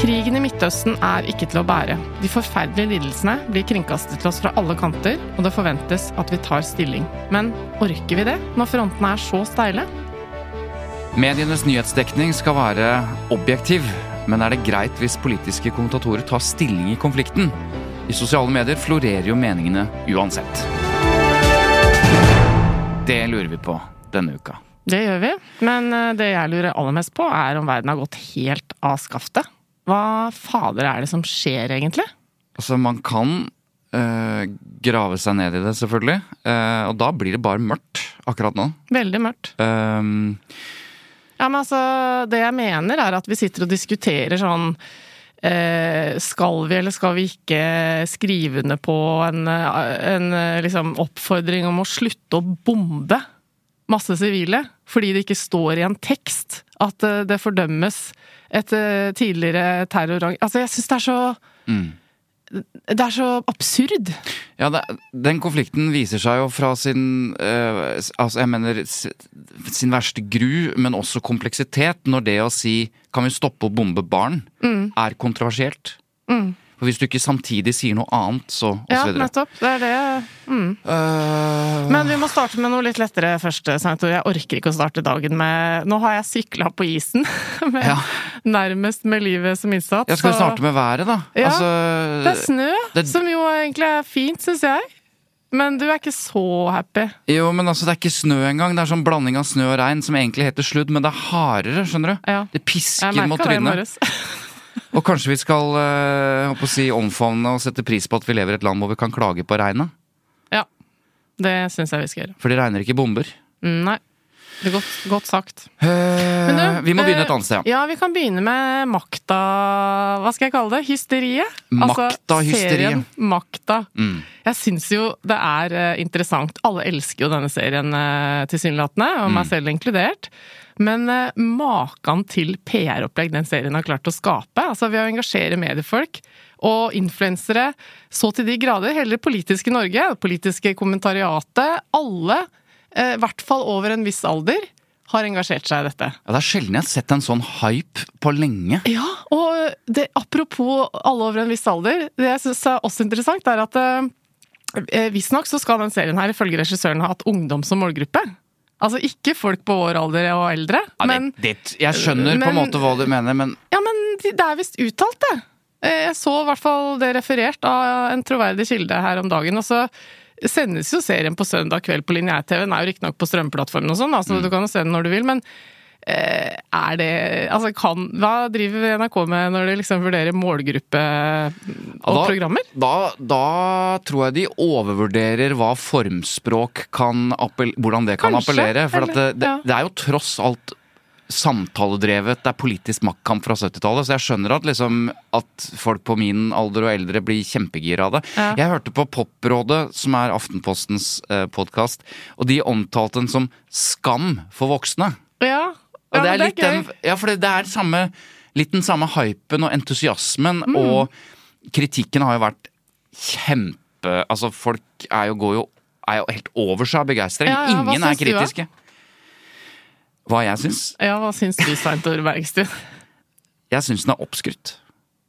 Krigen i Midtøsten er ikke til å bære. De forferdelige lidelsene blir kringkastet til oss fra alle kanter, og det forventes at vi tar stilling. Men orker vi det når frontene er så steile? Medienes nyhetsdekning skal være objektiv, men er det greit hvis politiske kommentatorer tar stilling i konflikten? I sosiale medier florerer jo meningene uansett. Det lurer vi på denne uka. Det gjør vi, men eh, det jeg lurer aller mest på, er om verden har gått helt av skaftet. Hva fader er det som skjer, egentlig? Altså, man kan øh, grave seg ned i det, selvfølgelig. Uh, og da blir det bare mørkt akkurat nå. Veldig mørkt. Um, Ja, men altså, det jeg mener er at vi sitter og diskuterer sånn eh, Skal vi eller skal vi ikke skrive under på en, en liksom, oppfordring om å slutte å bombe masse sivile? Fordi det ikke står i en tekst at eh, det fordømmes et eh, tidligere terrorrang... Altså, jeg syns det er så mm. Det er så absurd. Ja, det, den konflikten viser seg jo fra sin øh, Altså, jeg mener sin verste gru, men også kompleksitet, når det å si 'kan vi stoppe å bombe barn', er kontroversielt. For hvis du ikke samtidig sier noe annet, så og Ja, så nettopp. Det er det. Mm. uh... Men vi må starte med noe litt lettere først, Senator. Jeg orker ikke å starte dagen med Nå har jeg sykla på isen, med, Ja. nærmest med livet som innsats. Jeg skal så- starte med været, da? Ja, altså, Det er snø, det- som jo egentlig er fint, syns jeg. Men du er ikke så happy. Jo, men altså, det er ikke snø engang. Det er sånn blanding av snø og regn som egentlig heter sludd, men det er hardere, skjønner du. Ja. Det pisker mot trynet. Og kanskje vi skal øh, si, omfavne og sette pris på at vi lever i et land hvor vi kan klage på regnet. Ja. Det syns jeg vi skal gjøre. For det regner ikke bomber. Mm, Nei. Det er godt, godt sagt. Eh, Men du, vi må begynne et eh, annet sted. Ja, vi kan begynne med makta Hva skal jeg kalle det? Hysteriet? Makta-hysteriet. serien Makta. Mm. Jeg syns jo det er interessant. Alle elsker jo denne serien tilsynelatende, og meg Mm. selv inkludert. Men eh, maken til PR-opplegg den serien har klart å skape, altså ved å engasjere mediefolk og influensere så til de grader, hele det politiske Norge, det politiske kommentariatet, alle, eh, i hvert fall over en viss alder, har engasjert seg i dette. Ja, det er sjelden jeg har sett en sånn hype på lenge. Ja, og det, apropos alle over en viss alder, det jeg syns er også interessant, er at eh, visstnok så skal den serien her ifølge regissøren ha hatt ungdom som målgruppe. Altså ikke folk på vår alder og eldre, Ja, men, det, det, jeg skjønner på en måte hva du mener, men ja, men det er visst uttalt, det. Eh, Jeg så i hvert fall det referert av en troverdig kilde her om dagen. og så sendes jo serien på søndag kveld på lineær-TV. Den er jo riktignok på strømplattformen og sånn, altså du kan jo se den når du vil, men er det Altså, kan Hva driver NRK med når de liksom vurderer målgruppe og da- programmer? Da, da tror jeg de overvurderer hva formspråk kan appell, Hvordan det kan Kanskje, appellere. For at det, det, ja. det er jo tross alt samtaledrevet, det er politisk maktkamp fra 70-tallet. Så jeg skjønner at, liksom, at folk på min alder og eldre blir kjempegira av det. Ja. Jeg hørte på Poprådet, som er Aftenpostens eh, podkast, og de omtalte den som skam for voksne. Ja, Og ja det er det er litt gøy. den, ja, for det, er samme, litt den samme hypen og entusiasmen, Mm. og kritikken har jo vært kjempe Altså, folk er jo, går jo er jo helt over seg av begeistring. Ja, ja, Ingen er syns du, kritiske. Hva jeg syns? Ja, hva syns du, Svein Tore Bergstuen? Jeg syns den er oppskrytt.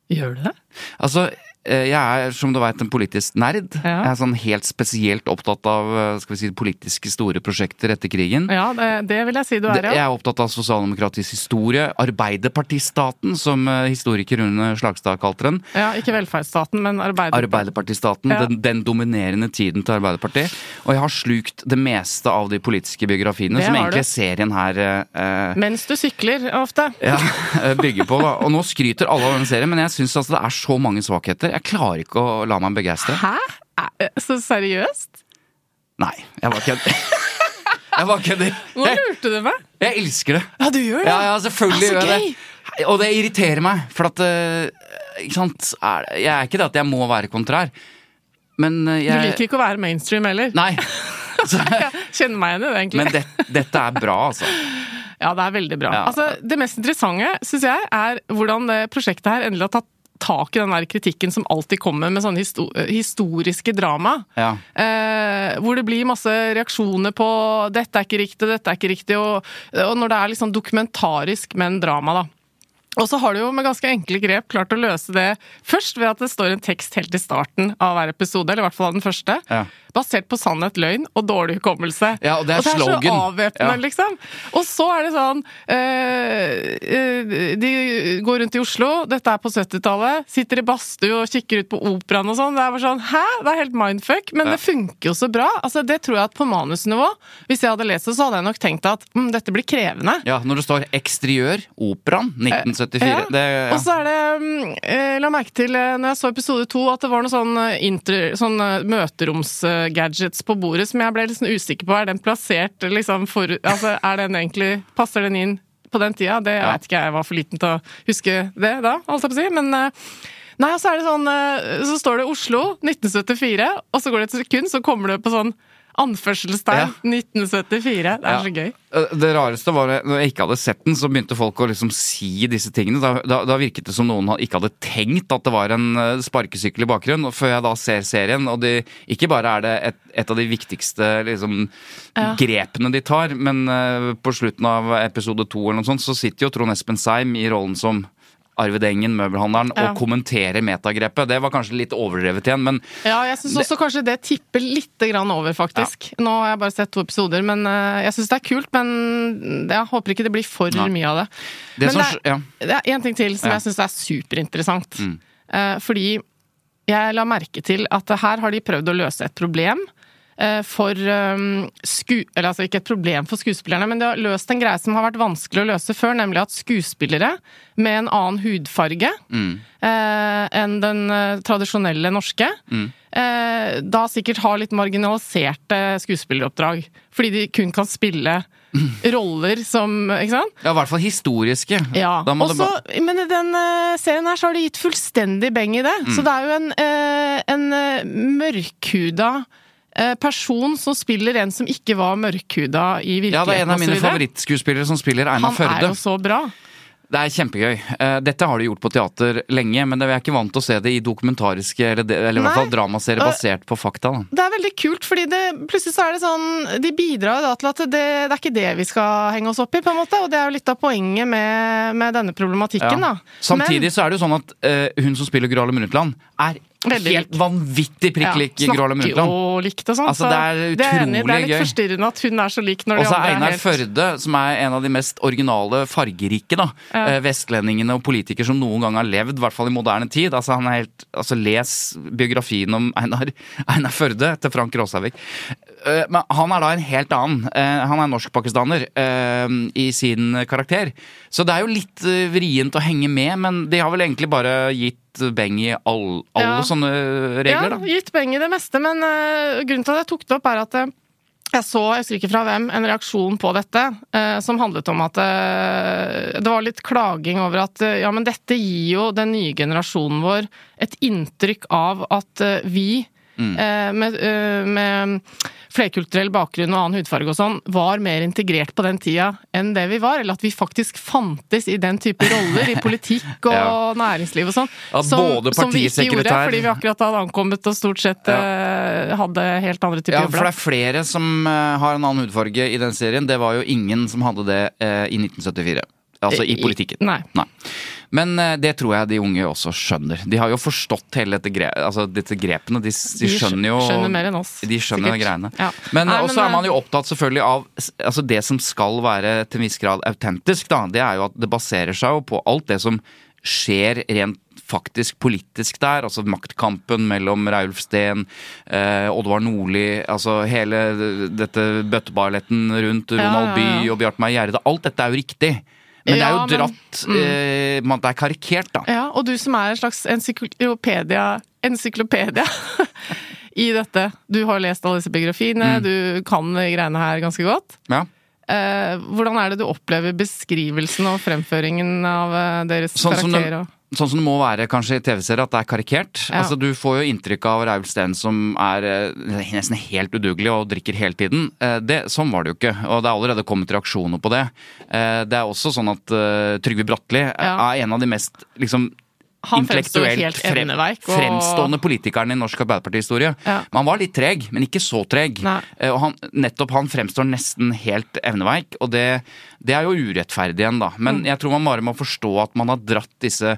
Gjør du det? Altså, jeg er, som du veit, en politisk nerd. Ja. Jeg er sånn helt spesielt opptatt av eh, skal vi si, politiske store prosjekter etter krigen. Ja, det, det vil jeg si du er, ja. Jeg er opptatt av sosialdemokratisk historie. Arbeiderpartistaten, som eh, historiker Rune Slagstad kalte den. ja. Ikke velferdsstaten, men Arbeiderpartiet. Arbeiderpartistaten, Ja. den, den dominerende tiden til Arbeiderpartiet. Og jeg har slukt det meste av de politiske biografiene, Det som egentlig du. serien her eh, Mens du sykler, ofte. ja, eh, bygger på. da. Og nå skryter alle av den serien, men jeg syns altså det er så mange svakheter. Jeg klarer ikke å la meg begeistre. Hæ? Så seriøst? Nei, jeg bare kødder. Jeg bare kødder. Nå lurte du meg. jeg elsker det. Ja, du gjør det? Ja, ja, selvfølgelig Ah, gjør jeg det. Og det irriterer meg, for at eh, Ikke sant. Jeg er ikke det at jeg må være kontrær, men jeg Du liker ikke å være mainstream heller. Nei. Så, Kjenner meg igjen i det, egentlig. men det, dette er bra, altså. Ja, det er veldig bra. Ja. Altså, det mest interessante, syns jeg, er hvordan det prosjektet her endelig har tatt tak i den der kritikken som alltid kommer med sånne historiske drama. Ja. Eh, hvor det blir masse reaksjoner på 'dette er ikke riktig', 'dette er ikke riktig', og, og når det er liksom dokumentarisk, men drama, da. Og så har du jo med ganske enkle grep klart å løse det først ved at det står en tekst helt i starten av hver episode, eller i hvert fall av den første, Ja. Basert på sannhet, løgn og dårlig hukommelse. Ja, og det er så slogan. avvæpnende, Ja. liksom. Og så er det sånn øh, øh, De går rundt i Oslo, dette er på 70-tallet, sitter i badstue og kikker ut på operaen og sånn. Det er bare sånn Hæ? Det er helt mindfuck, men Ja. det funker jo så bra. Altså, Det tror jeg at på manusnivå, hvis jeg hadde lest det, så hadde jeg nok tenkt at mm, dette blir krevende. Ja, når det står 'Eksteriør', Operaen, 1974 Ja. det. Og så er det mm, eh, La merke til eh, når jeg så episode to, at det var noe sånn, eh, inter, sånn eh, møteromsgadgets på bordet som jeg ble sånn usikker på. Er den plassert liksom for Altså, er den egentlig Passer den inn på den tida? Det Ja. vet ikke jeg, jeg var for liten til å huske det da, holdt jeg på å si. Men eh, Nei, så er det sånn eh, Så står det Oslo 1974, og så går det et sekund, så kommer det på sånn anførselstegn 1974. Det er så gøy. Eh, Det rareste var at når jeg ikke hadde sett den, så begynte folk å liksom si disse tingene. Da, da, da virket det som noen ikke hadde tenkt at det var en eh, sparkesykkel i bakgrunnen. Før jeg da ser serien, og de, ikke bare er det et, et av de viktigste liksom, Ja. grepene de tar, men uh, på slutten av episode to eller noe sånt, så sitter jo Trond Espen Seim i rollen som Arvid Engen, møbelhandleren, Ja. og kommentere metagrepet. Det var kanskje litt overdrevet igjen, men Ja, jeg syns også kanskje det tipper litt grann over, faktisk. Nå har jeg bare sett to episoder, men eh, jeg syns det er kult. Men jeg håper ikke det blir for Nei. mye av det. det men som det, er, én ting til som Ja. jeg syns er superinteressant. Mm. Eh, fordi jeg la merke til at her har de prøvd å løse et problem. Eh, For um, sku... Eller altså ikke et problem for skuespillerne, men det har løst en greie som har vært vanskelig å løse før, nemlig at skuespillere med en annen hudfarge Mm. eh, enn den eh, tradisjonelle norske, Mm. eh, da sikkert har litt marginaliserte skuespilleroppdrag. Fordi de kun kan spille roller som Ikke sant? ja, i hvert fall historiske. Ja. Det Også, ba- men i den serien her så har de gitt fullstendig beng i det. Mm. Så det er jo en, en mørkhuda person som spiller en som ikke var mørkhuda i virkeligheten. ja, det er en av mine favorittskuespillere som spiller Einar Førde. Han er jo så bra. Det er kjempegøy. Eh, Dette har de gjort på teater lenge, men jeg er ikke vant til å se det i dokumentariske eller, eller i hvert fall dramaserier basert på fakta. Da. Det er veldig kult, fordi det, plutselig så er det sånn De bidrar da til at det, det er ikke det vi skal henge oss opp i, på en måte. Og det er jo litt av poenget med, med denne problematikken, da. Samtidig så er det jo sånn at uh, hun som spiller Gro Harlem Brundtland, er Veldig helt vanvittig prikk lik ja, Snakker Brundtland. jo likt og sånt, Altså, så det er er enig, det er litt gøy. forstyrrende at hun er så lik når Og Også så er andre Einar er Einar Førde, som er en av de mest originale, fargerike da, Ja. eh, vestlendingene og politikere som noen gang har levd, i hvert fall i moderne tid. Altså, han er helt, altså Les biografien om Einar, Einar Førde til Frank Råsavik. Eh, Men han er da en helt annen. Eh, Han er norsk-pakistaner i sin karakter. Så det er jo litt vrient å henge med, men de har vel egentlig bare gitt beng i all, alle Ja. sånne regler, da? Ja, gitt beng i det meste, men uh, grunnen til at jeg tok det opp, er at uh, jeg så, jeg husker ikke fra hvem, en reaksjon på dette eh, som handlet om at eh, det var litt klaging over at eh, ja, men dette gir jo den nye generasjonen vår et inntrykk av at eh, vi Mm. med, eh, med flerkulturell bakgrunn og annen hudfarge og sånn, var mer integrert på den tida enn det vi var. Eller at vi faktisk fantes i den type roller i politikk og Ja. næringsliv og sånn. Som, både som vi ikke gjorde fordi vi akkurat hadde ankommet og stort sett ja. hadde helt andre typer Ja, for det er flere som eh, har en annen hudfarge i den serien. Det var jo ingen som hadde det eh, i 1974. Altså i I- politikken. nei. Men eh, det tror jeg de unge også skjønner. De har jo forstått hele dette, gre altså, dette grepene. De, de De skjønner jo skjønner mer enn oss, De skjønner sikkert. greiene. Ja. Men så er man eh, jo opptatt selvfølgelig av altså det som skal være til en viss grad autentisk, da. Det er jo at det baserer seg på alt det som skjer rent faktisk politisk der. Altså maktkampen mellom Raulf Steen, eh, Oddvar Nordli, altså hele dette bøtteballetten rundt Ja, Ronald ja, Bye ja. og Bjartmar Gjerde. Alt dette er jo riktig. Men det er jo dratt men- dratt eh, Det er karikert, da. Ja, og du som er en slags encyklopedia, encyklopedia i dette. Du har lest alle disse biografiene, Mm. du kan greiene her ganske godt. Ja. Eh, hvordan er det du opplever beskrivelsen og fremføringen av eh, deres Sånn og- sånn som det må være kanskje i TV-serier, at det er karikert. Ja. Altså Du får jo inntrykk av Raul Steen som er eh, nesten helt udugelig og drikker hele tiden. Eh, det, sånn var det jo ikke, og det er allerede kommet reaksjoner på det. Eh, det er også sånn at Trygve Bratteli Ja. er en av de mest liksom Han intellektuelt frem, og- fremstående politikeren i norsk arbeiderpartihistorie. Ja. Han var litt treg, men ikke så treg. Eh, Og han, nettopp han fremstår nesten helt evneveik, og det, det er jo urettferdig igjen, da. Mm. Men jeg tror man bare må forstå at man har dratt disse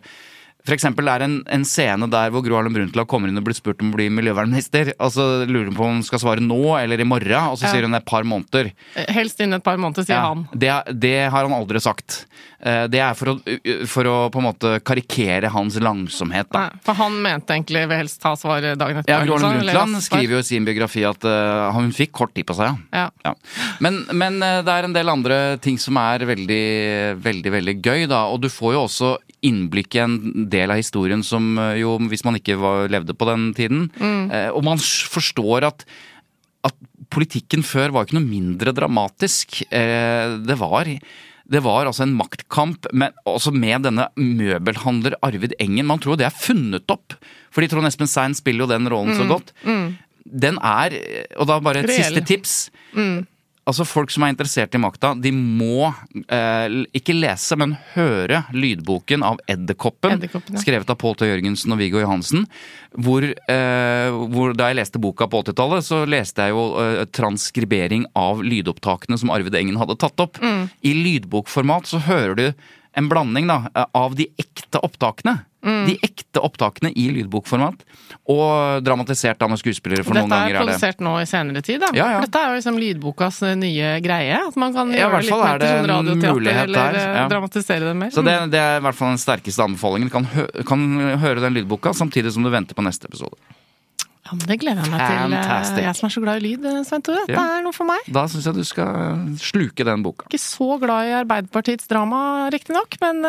for eksempel det er en, en scene der hvor Gro Harlem Brundtland kommer inn og blir spurt om å bli miljøvernminister, og så lurer hun på om hun skal svare nå eller i morgen, og så Ja. sier hun et par måneder. Helst innen et par måneder, sier Ja, han. det, det har han aldri sagt. Eh, Det er for å, for å på en måte karikere hans langsomhet, da. Nei, for han mente egentlig vil helst ta svaret dagen etter. Ja, Gordon Harlem Brundtland skriver jo i sin biografi at uh, hun fikk kort tid på seg, ja. Ja. Men, men eh, det er en del andre ting som er veldig, veldig veldig gøy, da. Og du får jo også innblikk i en del av historien som eh, jo, hvis man ikke var, levde på den tiden mm. Og man forstår at at politikken før var ikke noe mindre dramatisk. Eh, Det var, det var altså en maktkamp, men også med denne møbelhandler Arvid Engen. Man tror det er funnet opp, fordi Trond Espen Sein spiller jo den rollen så godt. Den er, og da bare et Reell. siste tips. Altså Folk som er interessert i makta, de må eh, ikke lese, men høre lydboken av Edderkoppen, ja. skrevet av Pål T. Jørgensen og Viggo Johansen. Hvor, eh, hvor da jeg leste boka på 80-tallet, så leste jeg jo eh, transkribering av lydopptakene som Arvid Engen hadde tatt opp. Mm. I lydbokformat så hører du en blanding da, eh, av de ekte opptakene. Mm. De ekte opptakene i lydbokformat. Og dramatisert av med skuespillere, for noen Dette er ganger er det produsert nå i senere tid, da. Ja, ja. Dette er jo liksom lydbokas eh, nye greie. At man kan Ja, gjøre litt mer er til sånn radioteater, eller der, eh, dramatisere det mer. Så det, det er i hvert fall den sterkeste anbefalingen. Kan, hø kan høre den lydboka samtidig som du venter på neste episode. Ja, men det gleder jeg meg til. eh, Fantastic. Jeg som er så glad i lyd, Svein Tore. Dette Ja. er noe for meg. Da syns jeg du skal sluke den boka. Ikke så glad i Arbeiderpartiets drama, riktignok, men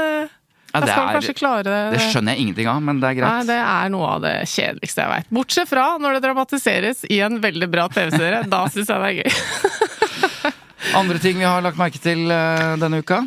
Ja, det, skal er, klare det. det skjønner jeg ingenting av, men det er greit. Nei, det er noe av det kjedeligste jeg veit. Bortsett fra når det dramatiseres i en veldig bra TV-serie. Da syns jeg det er gøy. Andre ting vi har lagt merke til eh, denne uka?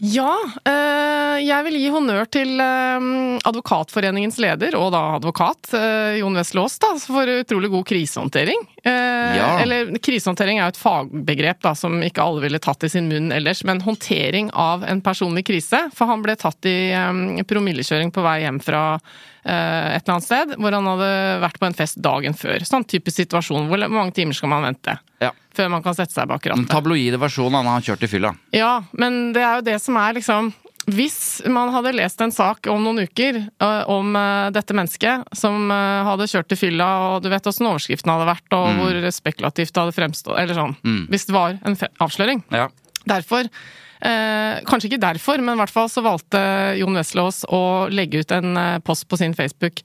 Ja, eh, jeg vil gi honnør til eh, Advokatforeningens leder, og da advokat, Jon Wessel Aas, for utrolig god krisehåndtering. Eh, Ja. Eller krisehåndtering er jo et fagbegrep da, som ikke alle ville tatt i sin munn ellers, men håndtering av en personlig krise. For han ble tatt i um, promillekjøring på vei hjem fra uh, et eller annet sted, hvor han hadde vært på en fest dagen før. Sånn typisk situasjon. Hvor mange timer skal man vente? Ja. Før man kan sette seg bak Den rattet. tabloide versjonen han har kjørt i fylla. Ja, men det er jo det som er liksom Hvis man hadde lest en sak om noen uker uh, om uh, dette mennesket som uh, hadde kjørt til fylla, og du vet åssen overskriften hadde vært, og hvor spekulativt det hadde fremstått Eller sånn. Hvis det var en avsløring. Ja. Derfor eh, Kanskje ikke derfor, men i hvert fall så valgte Jon Weslaas å legge ut en post på sin Facebook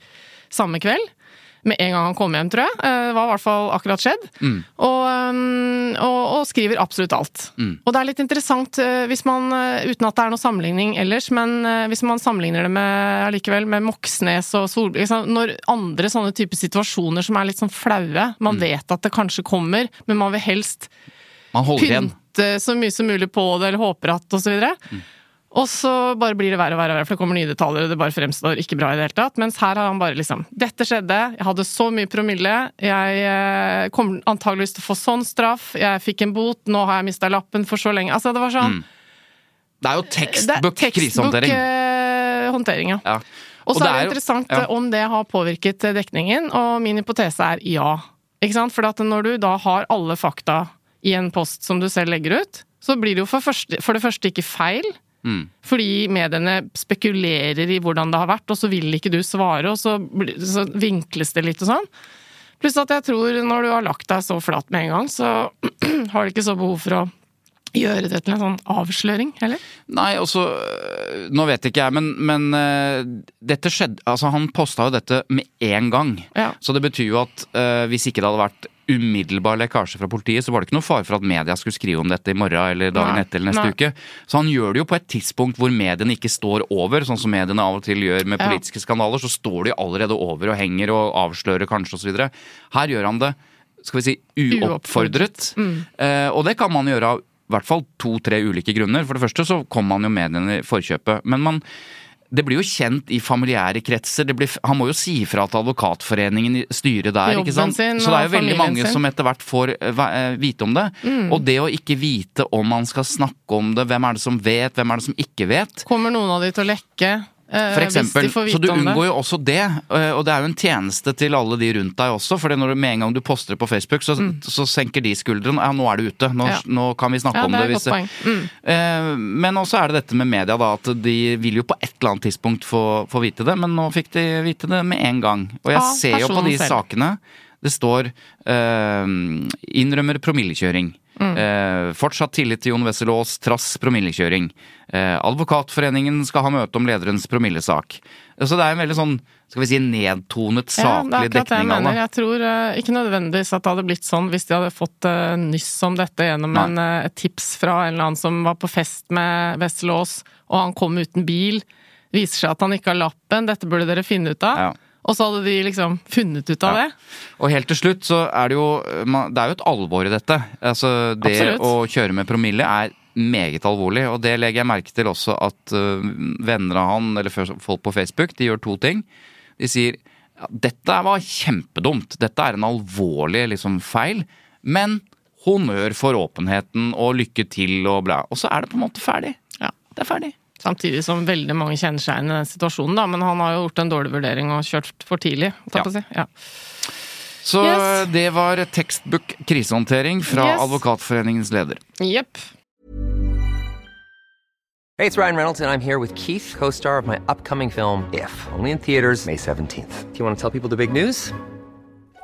samme kveld. Med en gang han kom hjem, tror jeg. Eh, Det var i hvert fall akkurat skjedd. Og, um, og, og skriver absolutt alt. Og det er litt interessant, eh, hvis man, eh, uten at det er noe sammenligning ellers, men eh, hvis man sammenligner det med allikevel med Moxnes og Solberg liksom, Når andre sånne typer situasjoner som er litt sånn flaue, man vet at det kanskje kommer, men man vil helst Man pynte igjen. så mye som mulig på det, eller håper at, og så videre. Og så bare blir det verre og verre, for det kommer nye detaljer, og det bare fremstår ikke bra i det hele tatt. Mens her har han bare liksom Dette skjedde, jeg hadde så mye promille, jeg kom kommer antageligvis til å få sånn straff, jeg fikk en bot, nå har jeg mista lappen for så lenge. Altså, det var sånn Det er jo det er tekstbook krisehåndtering. eh, håndtering, ja. Ja. Og så er det er jo- interessant ja. eh, om det har påvirket eh, dekningen, og min hypotese er ja. Ikke sant? For når du da har alle fakta i en post som du selv legger ut, så blir det jo for, første, for det første ikke feil. Fordi mediene spekulerer i hvordan det har vært, og så vil ikke du svare, og så, så vinkles det litt og sånn. Pluss at jeg tror når du har lagt deg så flat med en gang, så har du ikke så behov for å gjøre det til en sånn avsløring, heller. Nei, altså Nå vet ikke jeg, men, men øh, dette skjedde Altså, han posta jo dette med en gang. Ja. Så det betyr jo at uh, hvis ikke det hadde vært umiddelbar lekkasje fra politiet, så var det ikke noe fare for at media skulle skrive om dette i morgen eller dagen Nei. etter eller neste Nei. uke. Så han gjør det jo på et tidspunkt hvor mediene ikke står over, sånn som mediene av og til gjør med Ja. politiske skandaler. Så står de allerede over og henger og avslører kanskje osv. Her gjør han det, skal vi si, uoppfordret. Eh, og det kan man gjøre av i hvert fall to-tre ulike grunner. For det første så kommer man jo mediene i forkjøpet. Men man, det blir jo kjent i familiære kretser. Det blir, han må jo si ifra til Advokatforeningen i styret der. Ikke sant? sin Så det er jo veldig mange sin. som etter hvert får eh, eh, vite om det. Og det å ikke vite om man skal snakke om det, hvem er det som vet, hvem er det som ikke vet, Kommer noen av de til å lekke? Eh, for eksempel, så du det? unngår jo også det, eh, og det er jo en tjeneste til alle de rundt deg også, for når du, med en gang du poster det på Facebook, så, så senker de skuldrene. Ja, nå er det ute, nå, Mm. Ja. nå kan vi snakke Ja, om det det. godt. Mm. Eh, Men også er det dette med media, da, at de vil jo på et eller annet tidspunkt få, få vite det, men nå fikk de vite det med en gang. Og jeg ja, ser jo på de selv. sakene. Det står eh, 'innrømmer promillekjøring'. Mm. Eh, fortsatt tillit til Jon Wessel Aas trass promillekjøring. Eh, Advokatforeningen skal ha møte om lederens promillesak. Så det er en veldig sånn, skal vi si, nedtonet, Ja, det er dekning av det. Jeg tror uh, ikke nødvendigvis at det hadde blitt sånn hvis de hadde fått uh, nyss om dette gjennom en, uh, et tips fra en eller annen som var på fest med Vesselås, og han kom uten bil. Viser seg at han ikke har lappen, dette burde dere finne ut av. Ja. Og så hadde de liksom funnet ut av Ja. det. Og helt til slutt så er det jo Det er jo et alvor i dette. Altså Det Absolutt. å kjøre med promille er meget alvorlig, og det legger jeg merke til også at øh, venner av han, eller folk på Facebook, de gjør to ting. De sier ja, dette var kjempedumt, dette er en alvorlig liksom feil, men honnør for åpenheten og lykke til og bla. Og så er det på en måte ferdig. Ja. Det er ferdig. Samtidig som veldig mange kjenner seg igjen i den situasjonen, da. Men han har jo gjort en dårlig vurdering og kjørt for tidlig. Ja. å si. Ja. Så Yes. det var tekstbook krisehåndtering fra Yes. Advokatforeningens leder. Jepp. Hey, it's Ryan Reynolds, and I'm here with Keith, co star of my upcoming film, If, only in theaters, May 17th. Do you want to tell people the big news?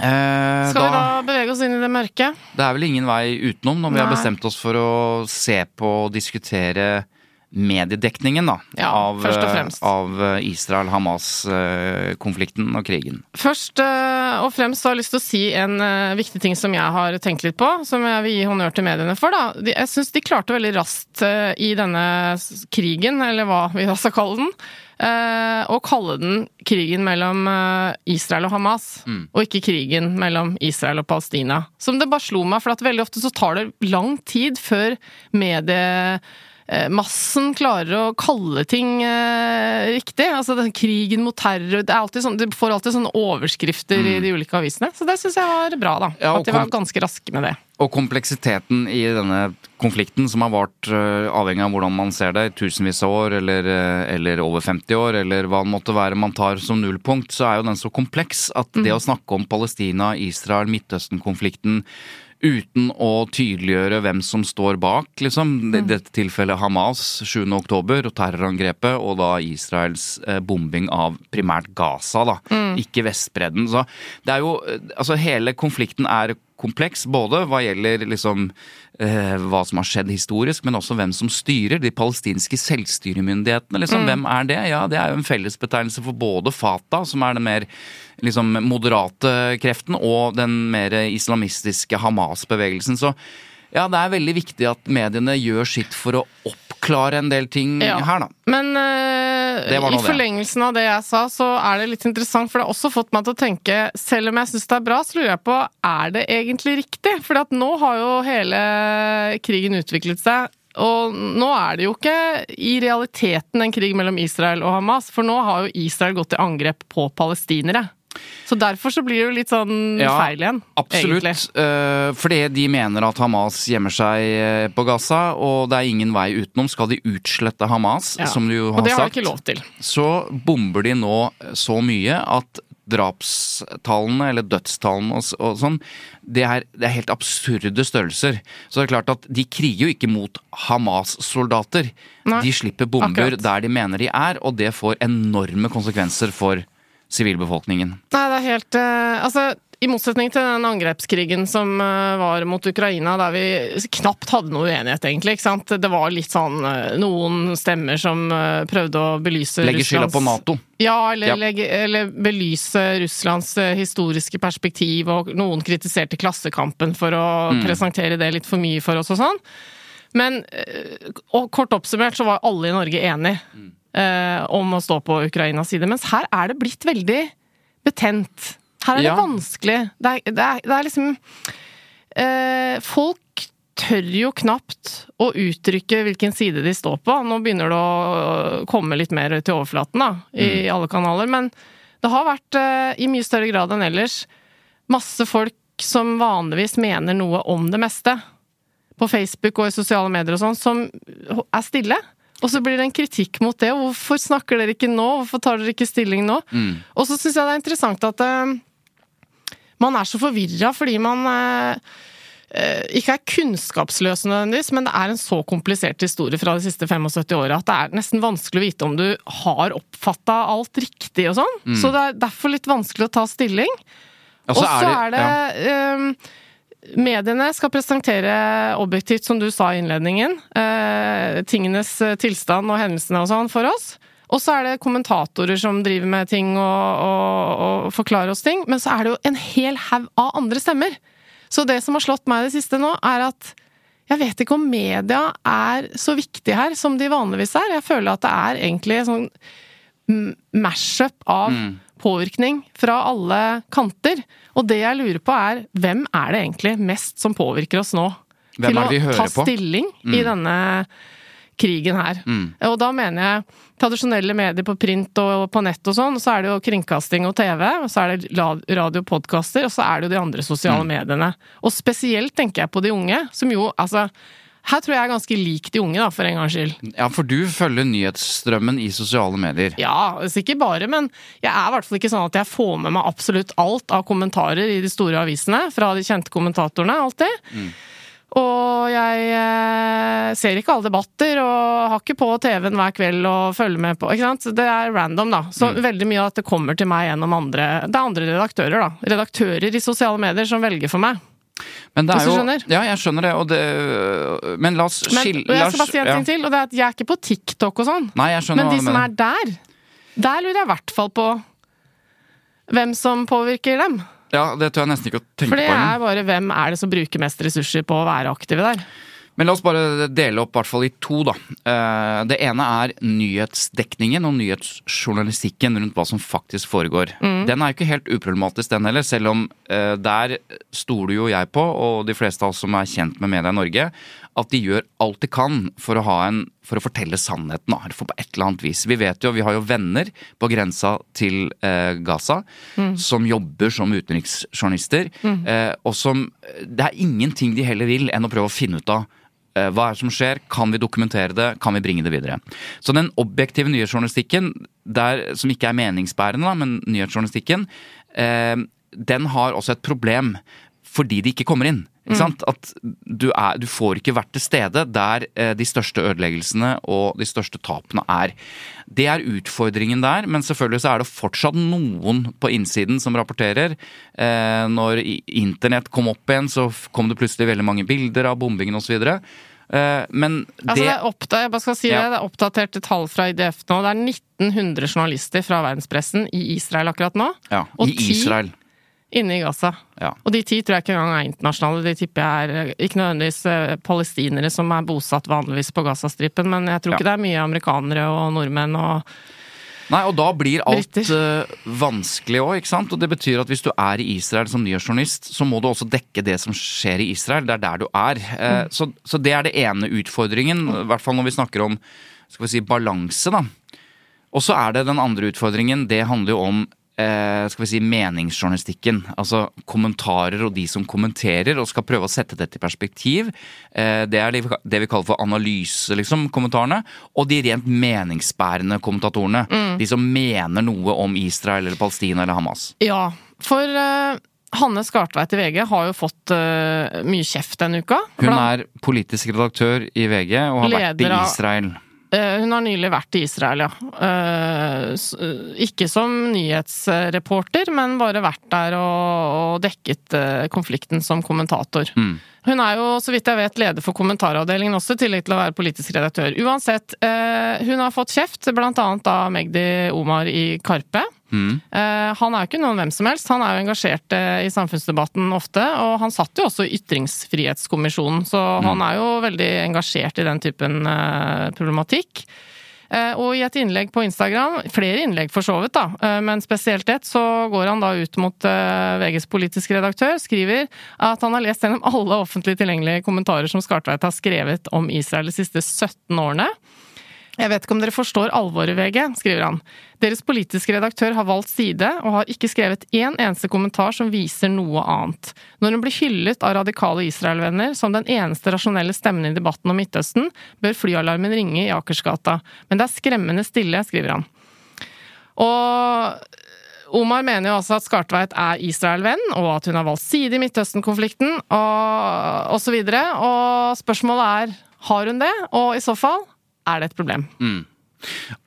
Eh, Skal vi da bevege oss inn i det mørke? Det er vel ingen vei utenom når vi har bestemt oss for å se på og diskutere mediedekningen da, Ja, av, eh, av Israel-Hamas-konflikten og krigen. Først eh, og fremst har jeg lyst til å si en eh, viktig ting som jeg har tenkt litt på, som jeg vil gi honnør til mediene for. da. Jeg syns de klarte veldig raskt eh, i denne krigen, eller hva vi da skal kalle den, eh, å kalle den krigen mellom eh, Israel og Hamas, og ikke krigen mellom Israel og Palestina. Som det bare slo meg, for veldig ofte så tar det lang tid før medie eh, massen klarer å kalle ting eh, riktig. Altså den krigen mot terror det er alltid sånn, De får alltid sånne overskrifter i de ulike avisene. Så det syns jeg var bra, da. Ja, at de var ganske raske med det. Og kompleksiteten i denne konflikten, som har vart eh, avhengig av hvordan man ser det, i tusenvis av år eller, eh, eller over 50 år, eller hva det måtte være man tar som nullpunkt, så er jo den så kompleks at det å snakke om Palestina, Israel, Midtøsten-konflikten uten å tydeliggjøre hvem som står bak, liksom. I dette tilfellet Hamas 7. oktober og terrorangrepet, og da Israels eh, bombing av primært Gaza, da. Ikke Vestbredden. Så det er jo eh, Altså, hele konflikten er kompleks, både hva gjelder liksom eh, hva som har skjedd historisk, men også hvem som styrer. De palestinske selvstyremyndighetene, liksom. Hvem er det? Ja, det er jo en fellesbetegnelse for både Fatah, som er den mer liksom moderate kreften, og den mer islamistiske Hamas-bevegelsen. Så ja, det er veldig viktig at mediene gjør sitt for å oppklare en del ting Ja. her, da. Men uh, i forlengelsen av det jeg sa, så er det litt interessant, for det har også fått meg til å tenke, selv om jeg syns det er bra, så lurer jeg på er det egentlig riktig? For nå har jo hele krigen utviklet seg. Og nå er det jo ikke i realiteten en krig mellom Israel og Hamas, for nå har jo Israel gått til angrep på palestinere. Så derfor så blir det jo litt sånn Ja, feil igjen. Absolutt. egentlig. eh, fordi de mener at Hamas gjemmer seg eh, på Gaza, og det er ingen vei utenom. Skal de utslette Hamas, Ja. som du jo har, Og det har sagt, de ikke lov til. så bomber de nå så mye at drapstallene, eller dødstallene og, og sånn, det er, det er helt absurde størrelser. Så det er klart at de kriger jo ikke mot Hamas-soldater. De slipper bomber akkurat. der de mener de er, og det får enorme konsekvenser for sivilbefolkningen. Nei, det er helt uh, Altså, i motsetning til den angrepskrigen som uh, var mot Ukraina, der vi knapt hadde noe uenighet, egentlig. ikke sant? Det var litt sånn uh, noen stemmer som prøvde å belyse Legge skylda på Nato. Ja, eller, Ja. legge- eller belyse Russlands historiske perspektiv, og noen kritiserte Klassekampen for å Mm. presentere det litt for mye for oss og sånn. Men og kort oppsummert så var alle i Norge enige eh, om å stå på Ukrainas side. Mens her er det blitt veldig betent. Her er Ja. det vanskelig. Det er, det er, det er liksom eh, Folk tør jo knapt å uttrykke hvilken side de står på. Nå begynner det å komme litt mer til overflaten da, i alle kanaler. Men det har vært, eh, i mye større grad enn ellers, masse folk som vanligvis mener noe om det meste. På Facebook og i sosiale medier og sånn, som er stille. Og så blir det en kritikk mot det. Hvorfor snakker dere ikke nå? Hvorfor tar dere ikke stilling nå? Og så syns jeg det er interessant at uh, man er så forvirra fordi man uh, ikke er kunnskapsløs nødvendigvis, men det er en så komplisert historie fra de siste 75 åra at det er nesten vanskelig å vite om du har oppfatta alt riktig og sånn. Så det er derfor litt vanskelig å ta stilling. Og så er det, ja. Mediene skal presentere objektivt, som du sa i innledningen, eh, tingenes eh, tilstand og hendelsene og sånn for oss. Og så er det kommentatorer som driver med ting og, og, og forklarer oss ting. Men så er det jo en hel haug av andre stemmer. Så det som har slått meg det siste nå, er at jeg vet ikke om media er så viktig her som de vanligvis er. Jeg føler at det er egentlig en sånn mash-up av Mm. Påvirkning fra alle kanter. Og det jeg lurer på er, hvem er det egentlig mest som påvirker oss nå? Hvem til er å ta stilling Mm. i denne krigen her. Og da mener jeg tradisjonelle medier på print og på nett og sånn, så er det jo kringkasting og TV, og så er det radio og podkaster, og så er det jo de andre sosiale Mm. mediene. Og spesielt tenker jeg på de unge, som jo altså Her tror jeg er ganske lik de unge, da, for en gangs skyld. ja, for du følger nyhetsstrømmen i sosiale medier. Ja, ikke bare, men jeg er i hvert fall ikke sånn at jeg får med meg absolutt alt av kommentarer i de store avisene, fra de kjente kommentatorene, alltid. Og jeg eh, ser ikke alle debatter, og har ikke på TV-en hver kveld og følger med på, ikke sant. Det er random, da. Så veldig mye av dette kommer til meg gjennom andre Det er andre redaktører, da. Redaktører i sosiale medier som velger for meg. Men det er jo? Ja, jeg skjønner det, det Men la oss skille jeg skal bare si en ja. til, og det er at jeg er ikke på TikTok og sånn. Nei, jeg skjønner Men de som er der, der lurer jeg i hvert fall på hvem som påvirker dem. Ja, det tør jeg nesten ikke å tenke For det på er bare hvem er det som bruker mest ressurser på å være aktive der. Men la oss bare dele opp i hvert fall i to, da. Eh, Det ene er nyhetsdekningen og nyhetsjournalistikken rundt hva som faktisk foregår. Mm. Den er jo ikke helt uproblematisk, den heller, selv om eh, der stoler jo jeg på, og de fleste av oss som er kjent med media i Norge, at de gjør alt de kan for å, ha en, for å fortelle sannheten. For på et eller annet vis. Vi vet jo, vi har jo venner på grensa til eh, Gaza som jobber som utenriksjournalister, eh, og som Det er ingenting de heller vil enn å prøve å finne ut av Eh, Hva er det som skjer? Kan vi dokumentere det? Kan vi bringe det videre? Så den objektive nyhetsjournalistikken, der, som ikke er meningsbærende, da, men nyhetsjournalistikken, eh, den har også et problem fordi de ikke kommer inn. Sant? At du, er, du får ikke vært til stede der eh, de største ødeleggelsene og de største tapene er. Det er utfordringen der, men selvfølgelig så er det fortsatt noen på innsiden som rapporterer. Eh, når internett kom opp igjen, så kom det plutselig veldig mange bilder av bombingen osv. Eh, men Altså, det det er oppda- jeg bare skal si Ja. det, det er oppdaterte tall fra IDF nå. Det er 1900 journalister fra verdenspressen i Israel akkurat nå. ja, I Israel. Inne i Gaza. Ja. Og de ti tror jeg ikke engang er internasjonale. De tipper jeg er eh, ikke nødvendigvis eh, palestinere som er bosatt vanligvis på Gazastripen, men jeg tror Ja. ikke det er mye amerikanere og nordmenn og Nei, og da blir alt eh, vanskelig òg, ikke sant. Og det betyr at hvis du er i Israel som nyhetsjournalist, så må du også dekke det som skjer i Israel. Det er der du er. Mm. så, så det er det ene utfordringen, i hvert fall når vi snakker om skal vi si, balanse, da. Og så er det den andre utfordringen. Det handler jo om eh, skal vi si, meningsjournalistikken. Altså kommentarer og de som kommenterer og skal prøve å sette dette i perspektiv. Eh, det er det vi, kaller for analyse, liksom, kommentarene. Og de rent meningsbærende kommentatorene. De som mener noe om Israel eller Palestina eller Hamas. Ja, for eh, Hanne Skartveit i VG har jo fått eh, mye kjeft denne uka. Hun er politisk redaktør i VG og har vært i Israel. av- Hun har nylig vært i Israel, ja. Eh, eh, Ikke som nyhetsreporter, men bare vært der og, dekket eh, konflikten som kommentator. Mm. Hun er jo, så vidt jeg vet, leder for kommentaravdelingen også, i tillegg til å være politisk redaktør. Uansett, eh, hun har fått kjeft, blant annet av Magdi Omar i Karpe. Mm. Eh, Han er jo ikke noen hvem som helst, han er jo engasjert eh, i samfunnsdebatten ofte. Og han satt jo også i Ytringsfrihetskommisjonen, så han er jo veldig engasjert i den typen problematikk. Eh, Og i et innlegg på Instagram, flere innlegg for så vidt, da, eh, men spesielt ett, så går han da ut mot eh, VGs politiske redaktør, skriver at han har lest gjennom alle offentlig tilgjengelige kommentarer som Skartveit har skrevet om Israel de siste 17 årene. Jeg vet ikke om dere forstår alvoret, VG, skriver han. Deres politiske redaktør har valgt side, og har ikke skrevet én eneste kommentar som viser noe annet. Når hun blir hyllet av radikale Israel-venner som den eneste rasjonelle stemmen i debatten om Midtøsten, bør flyalarmen ringe i Akersgata. Men det er skremmende stille, skriver han. Og Omar mener jo altså at Skartveit er Israel-venn, og at hun har valgt side i Midtøsten-konflikten, og, og så videre. Og spørsmålet er har hun det, og i så fall er det et problem.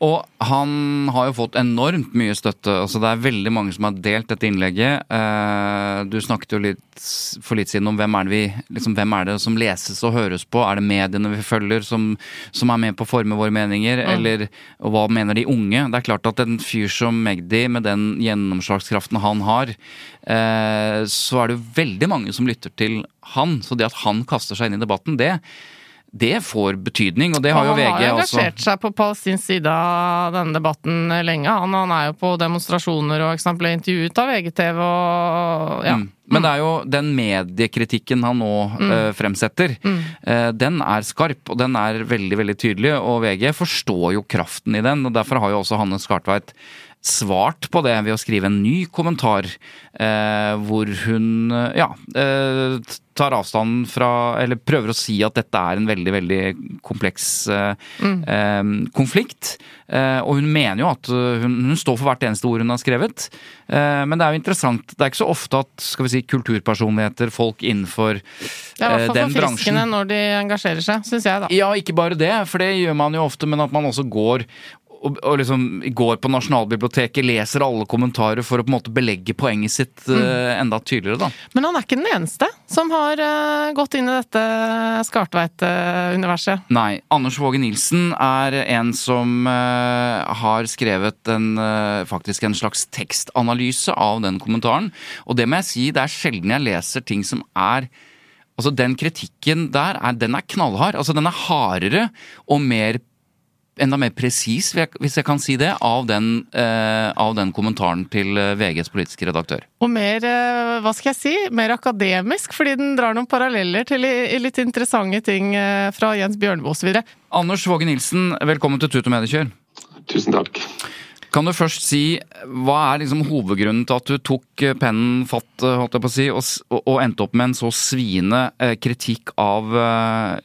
Og han har jo fått enormt mye støtte. altså Det er veldig mange som har delt dette innlegget. Eh, Du snakket jo litt for litt siden om hvem er det, vi, liksom, hvem er det som leses og høres på. Er det mediene vi følger som, som er med på å forme våre meninger? Eller og hva mener de unge? Det er klart at en fyr som Magdi, med den gjennomslagskraften han har, eh, så er det jo veldig mange som lytter til han. Så det at han kaster seg inn i debatten, det det får betydning, og det har jo han VG har jo også. engasjert seg på palestinsk side av denne debatten lenge. Han, han er jo på demonstrasjoner og eksempel intervjuet av VGTV og ja. Mm. Men det er jo den mediekritikken han nå eh, fremsetter, eh, den er skarp, og den er veldig, veldig tydelig. Og VG forstår jo kraften i den, og derfor har jo også Hanne Skartveit svart på det ved å skrive en ny kommentar eh, hvor hun eh, ja, eh, tar avstand fra Eller prøver å si at dette er en veldig, veldig kompleks eh, eh, konflikt. Eh, og hun mener jo at hun, hun står for hvert eneste ord hun har skrevet. Eh, men det er jo interessant. Det er ikke så ofte at skal vi si, kulturpersonligheter, folk innenfor Det er i hvert fall forfriskende når de engasjerer seg, syns jeg, da. Ja, ikke bare det, for det gjør man jo ofte, men at man også går og, og liksom går på Nasjonalbiblioteket, leser alle kommentarer for å på en måte belegge poenget sitt eh, enda tydeligere, da. Men han er ikke den eneste som har uh, gått inn i dette Skartveit-universet. Nei. Anders Våge Nilsen er en som uh, har skrevet en, faktisk en slags tekstanalyse av den kommentaren. Og det må jeg si, det er sjelden jeg leser ting som er Altså, den kritikken der, er, den er knallhard. Altså, den er hardere og mer Enda mer presis, hvis jeg kan si det, av den, eh, av den kommentaren til eh, VGs politiske redaktør. Og mer, eh, hva skal jeg si, mer akademisk, fordi den drar noen paralleller til i, i litt interessante ting eh, fra Jens Bjørneboe osv. Anders Våge Nilsen, velkommen til Tut og Mediekjør. Tusen takk. Kan du først si, hva er liksom hovedgrunnen til at du tok eh, pennen fatt, eh, si, og, og, endte opp med en så sviende eh, kritikk av,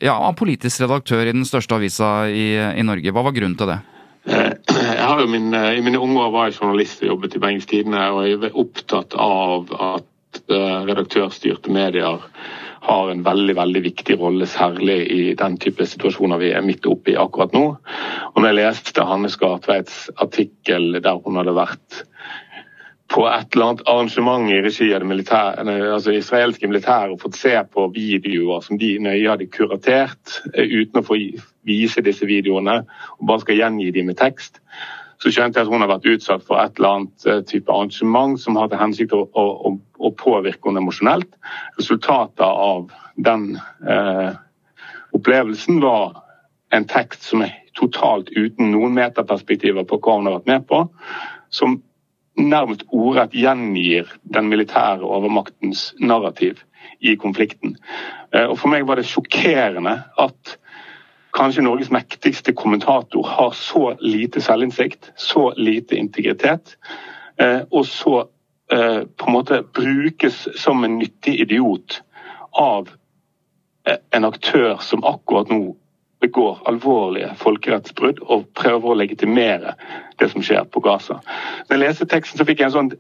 ja, av politisk redaktør i den største avisa i, i Norge? Hva var grunnen til det? Jeg har jo min, I mine unge år var jeg journalist og jobbet i Bergens Tidende, og jeg er opptatt av at eh, redaktørstyrte medier har en veldig veldig viktig rolle, særlig i den type situasjoner vi er midt oppe i akkurat nå. Og når jeg leste Hanne Skartveits artikkel der hun hadde vært på et eller annet arrangement i regi av det militære, altså israelske militæret og fått se på videoer som de nøye hadde kuratert, eh, uten å få vise disse videoene, og bare skal gjengi dem med tekst, så skjønte jeg at hun har vært utsatt for et eller annet eh, type arrangement som har til hensikt å, å, å påvirke henne emosjonelt. Resultatet av den eh, opplevelsen var en tekst som er totalt uten noen metaperspektiver på hva hun har vært med på, som nærmest ordrett gjengir den militære overmaktens narrativ i konflikten. Eh, og For meg var det sjokkerende at kanskje Norges mektigste kommentator har så lite selvinnsikt, så lite integritet, eh, og så eh, på en måte brukes som en nyttig idiot av en aktør som akkurat nå begår alvorlige folkerettsbrudd og prøver å legitimere det som skjer på Gaza. Når jeg leste teksten, så fikk jeg en sånn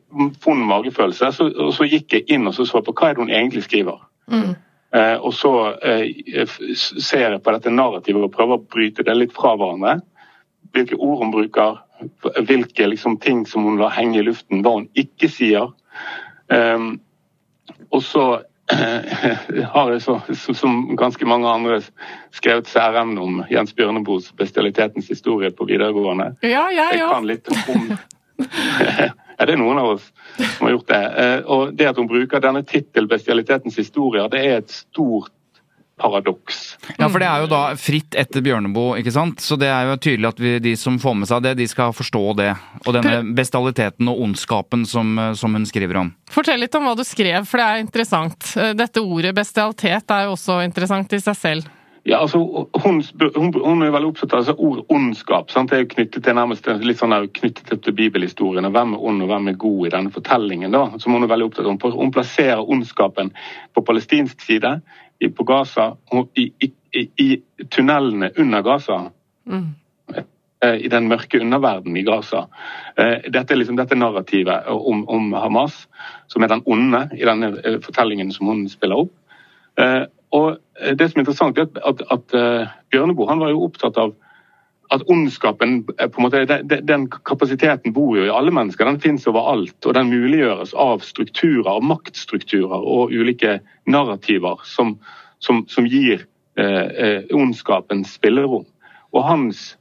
vond magefølelse. Så, og så gikk jeg inn og så, så på hva er det hun egentlig skriver. Mm. Eh, og så eh, ser jeg på dette narrativet og prøver å bryte det litt fra hverandre. Hvilke ord hun bruker, hvilke liksom, ting som hun lar henge i luften, hva hun ikke sier. Um, og så har jeg så, som ganske mange andre skrevet særemne om Jens Bjørneboes bestialitetens historie på videregående. Ja, jeg, jeg kan litt om Er det noen av oss som har gjort det. Eh, og det at hun bruker denne tittel 'Bestialitetens historier det er et stort paradoks. Ja, for det er jo da fritt etter Bjørneboe, ikke sant? Så det er jo tydelig at vi, de som får med seg det, de skal forstå det. Og denne bestialiteten og ondskapen som, som, hun skriver om. Fortell litt om hva du skrev, for det er interessant. Dette ordet bestialitet er jo også interessant i seg selv. Ja, altså, hun, hun, hun, er veldig opptatt av altså, ord ondskap. Sant? Det er knyttet til nærmest litt sånn der, knyttet til bibelhistorien. Hvem er ond og hvem er god i denne fortellingen? da, som Hun er veldig opptatt av. Hun plasserer ondskapen på palestinsk side, på Gaza, i, i, i, i tunnelene under Gaza. Mm. Eh, I den mørke underverdenen i Gaza. Eh, dette er liksom dette narrativet om, om Hamas, som er den onde i denne eh, fortellingen som hun spiller opp. Og det som er interessant, er at, at, at Bjørneboe han var jo opptatt av at ondskapen en måte, den, kapasiteten bor jo i alle mennesker. Den finnes overalt. Og den muliggjøres av strukturer, maktstrukturer og ulike narrativer som, som, som gir eh, eh, ondskapen spillerom. Og hans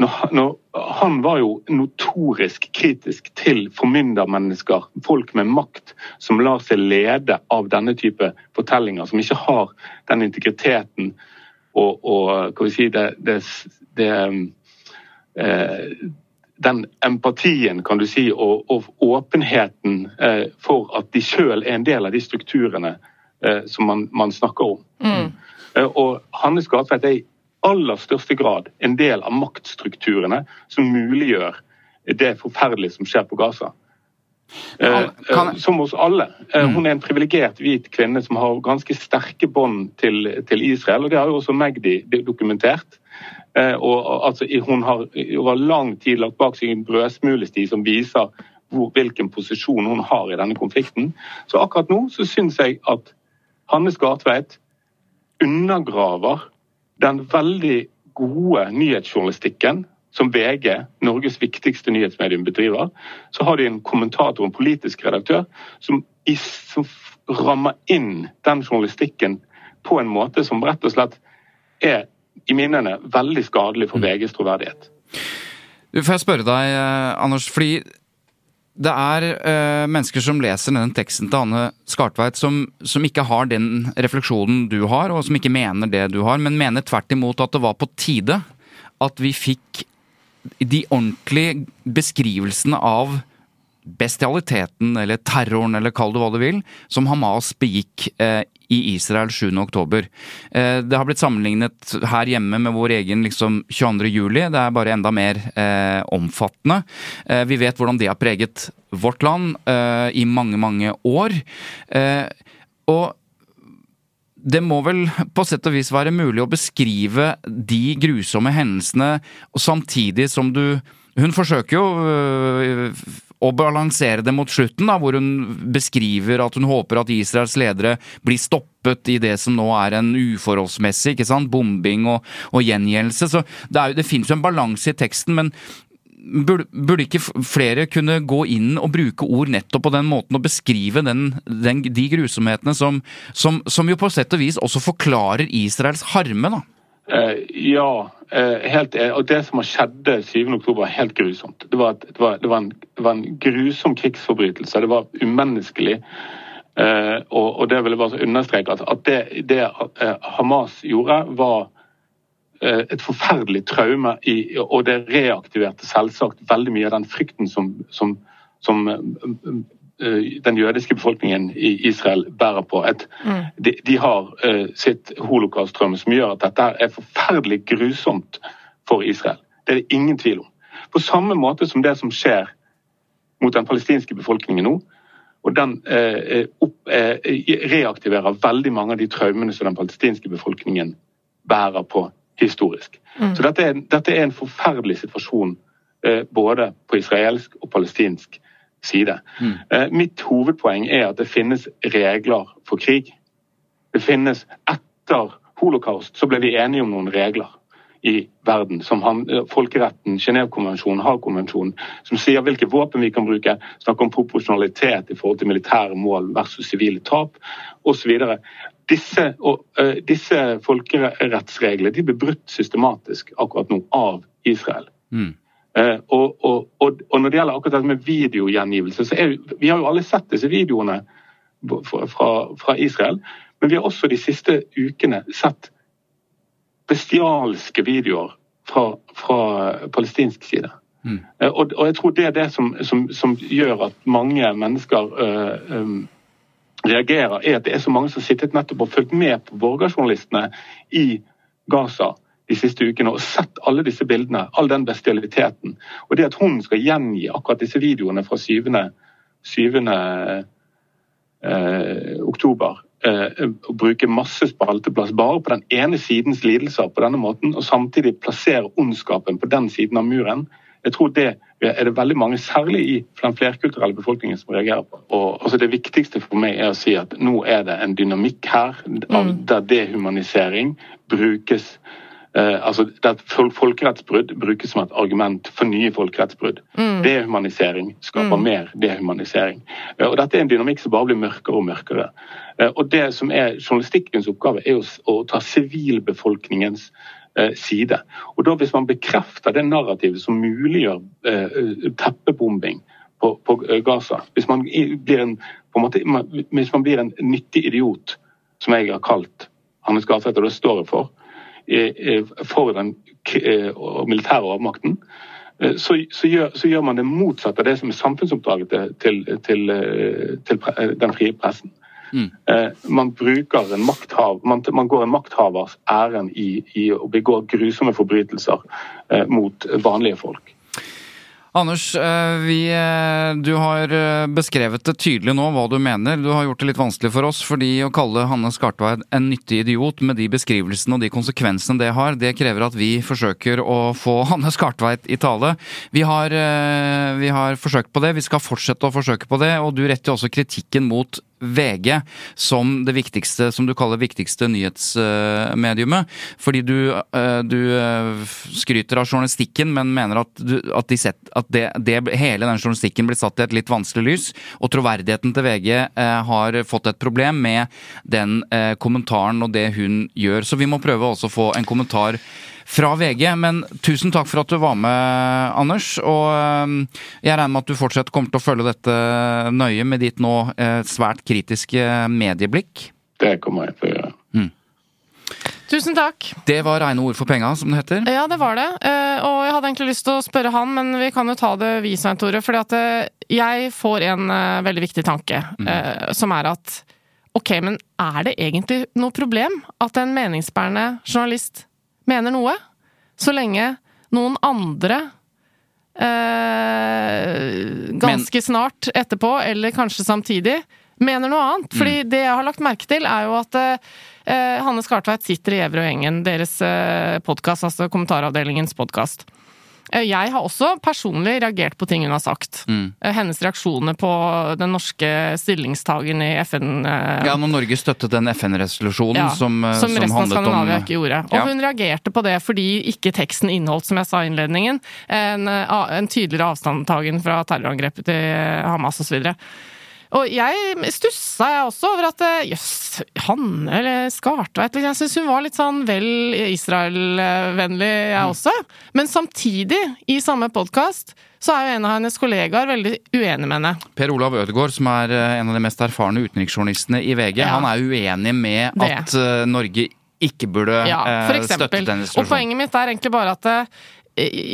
når, Han var jo notorisk kritisk til formyndermennesker, folk med makt, som lar seg lede av denne type fortellinger, som ikke har den integriteten og, og si, det, det, det eh, den empatien kan du si, og, og åpenheten eh, for at de sjøl er en del av de strukturene eh, som man, man, snakker om. Mm. Eh, og Hannes Gatvedt er aller største grad en del av maktstrukturene som muliggjør det forferdelige som skjer på Gaza. Kan, kan... som hos alle. Eh, mm. Hun er en privilegert hvit kvinne som har ganske sterke bånd til, til, Israel. og Det har jo også Magdi dokumentert. Og, altså, hun har over lang tid lagt bak seg en brødsmulesti som viser hvor, hvilken posisjon hun har i denne konflikten. Så akkurat nå så syns jeg at Hanne Skartveit undergraver den veldig gode nyhetsjournalistikken som VG, Norges viktigste nyhetsmedium, bedriver, så har de en kommentator, en politisk redaktør, som, som rammer inn den journalistikken på en måte som rett og slett er i minnene veldig skadelig for mm. VGs troverdighet. Du, får jeg spørre deg, eh, Anders, fordi det er uh, mennesker som leser denne teksten til Anne Skartveit, som, som, ikke har den refleksjonen du har, og som ikke mener det du har, men mener tvert imot at det var på tide at vi fikk de ordentlige beskrivelsene av bestialiteten eller terroren, eller kall det hva du vil, som Hamas begikk eh, i Israel 7. oktober. Eh, det har blitt sammenlignet her hjemme med vår egen liksom, 22. juli. Det er bare enda mer eh, omfattende. Eh, vi vet hvordan det har preget vårt land eh, i mange, mange år. Eh, og det må vel på sett og vis være mulig å beskrive de grusomme hendelsene, samtidig som du Hun forsøker jo å balansere det mot slutten, da, hvor hun beskriver at hun håper at Israels ledere blir stoppet i det som nå er en uforholdsmessig ikke sant, bombing og, og gjengjeldelse. Så det, er, det finnes jo en balanse i teksten, men burde, burde, ikke flere kunne gå inn og bruke ord nettopp på den måten og beskrive den, den, de grusomhetene som, som, som, jo på sett og vis også forklarer Israels harme, da? Uh, ja, helt Og det som har skjedd 7.10, var helt grusomt. Det var, det, var, det, var en, det var, en, grusom krigsforbrytelse. Det var umenneskelig. Uh, og, og, det vil jeg bare understreke at, at det, Hamas gjorde, var Eh, et forferdelig traume, i, og det reaktiverte selvsagt veldig mye av den frykten som, som, som den jødiske befolkningen i Israel bærer på. Et, mm. de, de, har uh, sitt holocaust-traume som gjør at dette er forferdelig grusomt for Israel. Det er det ingen tvil om. På samme måte som det som skjer mot den palestinske befolkningen nå. Og den uh, opp, reaktiverer veldig mange av de traumene som den palestinske befolkningen bærer på historisk. Mm. Så dette er, dette er, en forferdelig situasjon eh, både på israelsk og palestinsk side. Mm. Eh, mitt hovedpoeng er at det finnes regler for krig. Det finnes Etter holocaust så ble vi enige om noen regler i verden, som han, eh, folkeretten, Genévekonvensjonen, Haag-konvensjonen, som sier hvilke våpen vi kan bruke, snakker om proporsjonalitet i forhold til militære mål versus sivile tap osv. Disse, og, uh, disse folkerettsreglene de blir brutt systematisk akkurat nå av Israel. Mm. Uh, og, og, og, når det gjelder akkurat dette med videogjengivelse, så er vi har jo alle sett disse videoene fra, fra Israel. Men vi har også de siste ukene sett bestialske videoer fra, fra palestinsk side. Mm. Og, og, jeg tror det er det som, som, som gjør at mange mennesker um, reagerer, er at det er så mange som har sittet nettopp og fulgt med på borgerjournalistene i Gaza de siste ukene og sett alle disse bildene, all den bestialiteten. Og det at hun skal gjengi akkurat disse videoene fra 7. 7. Eh, oktober eh, og bruke masse spalteplass bare på den ene sidens lidelser på denne måten, og samtidig plassere ondskapen på den siden av muren, jeg tror det er det veldig mange, særlig i den flerkulturelle befolkningen, som reagerer på. Og, altså det viktigste for meg er å si at nå er det en dynamikk her av, mm. der dehumanisering brukes altså at Folkerettsbrudd brukes som et argument for nye folkerettsbrudd. Mm. Dehumanisering skaper mm. mer dehumanisering. Uh, og Dette er en dynamikk som bare blir mørkere og mørkere. Uh, og Det som er Journalistikkens oppgave er å, ta sivilbefolkningens Eh, side. Og da Hvis man bekrefter det narrativet som muliggjør eh, teppebombing på, på eh, Gaza, hvis man, blir en, en måte, hvis man blir en nyttig idiot, som jeg har kalt Hannes Garseth, og det står jeg for, for den militære overmakten, så, så, gjør, så, gjør, man det motsatte av det som er samfunnsoppdraget til, til, til, til den frie pressen. Mm. Eh, man bruker en makthav, man, man, går en makthavers ærend i, i, å begå grusomme forbrytelser eh, mot vanlige folk. Anders, eh, vi, du har beskrevet det tydelig nå hva du mener. Du har gjort det litt vanskelig for oss, fordi å kalle Hanne Skartveit en nyttig idiot med de beskrivelsene og de konsekvensene det har, det krever at vi forsøker å få Hanne Skartveit i tale. Vi har, vi har forsøkt på det, vi skal fortsette å forsøke på det, og du retter også kritikken mot VG som det viktigste, som du kaller viktigste nyhetsmediumet. Fordi du, eh, du eh, skryter av journalistikken, men mener at, du, at, de set, at det, det, hele den journalistikken blir satt i et litt vanskelig lys. Og troverdigheten til VG eh, har fått et problem med den kommentaren og det hun gjør. Så vi må prøve også å få en kommentar fra VG. Men tusen takk for at du var med, Anders. Og ehm, jeg regner med at du fortsatt kommer til å følge dette nøye med ditt nå eh, svært kritiske medieblikk? Det kommer jeg til å gjøre. Mm. Tusen takk. Det var reine ord for penga, som det heter? Ja, det var det. Eh, og jeg hadde egentlig lyst til å spørre han, men vi kan jo ta det vi, Svein Tore. fordi at eh, jeg får en veldig viktig tanke, mm. som er at ok, men er det egentlig noe problem at en meningsbærende journalist mener noe, så lenge noen andre eh, ganske Men, snart etterpå, eller kanskje samtidig, mener noe annet. Fordi mm. det jeg har lagt merke til, er jo at eh, Hanne Skartveit sitter i Evre og Engen, deres eh, podkast, altså Kommentaravdelingens podkast. Eh, Jeg har også personlig reagert på ting hun har sagt. Mm. Eh, Hennes reaksjoner på den norske stillingstagen i FN. eh, Ja, når Norge støttet den FN-resolusjonen ja, som, som, som handlet om ikke gjorde. Og Ja. hun reagerte på det fordi ikke teksten inneholdt, som jeg sa i innledningen, en, en tydeligere avstandtagen fra terrorangrepet til Hamas osv. Og jeg stussa jeg også over at jøss, yes, Hanne eller Skartveit Jeg syns hun var litt sånn vel Israel-vennlig, jeg Mm. også. Men samtidig, i samme podkast, så er jo en av hennes kollegaer veldig uenig med henne. Per Olav Ødegaard, som er eh, en av de mest erfarne utenriksjournalistene i VG, Ja. han er uenig med Det. at eh, Norge ikke burde Ja, eh, støtte eksempel. situasjonen. Og poenget mitt er egentlig bare at eh,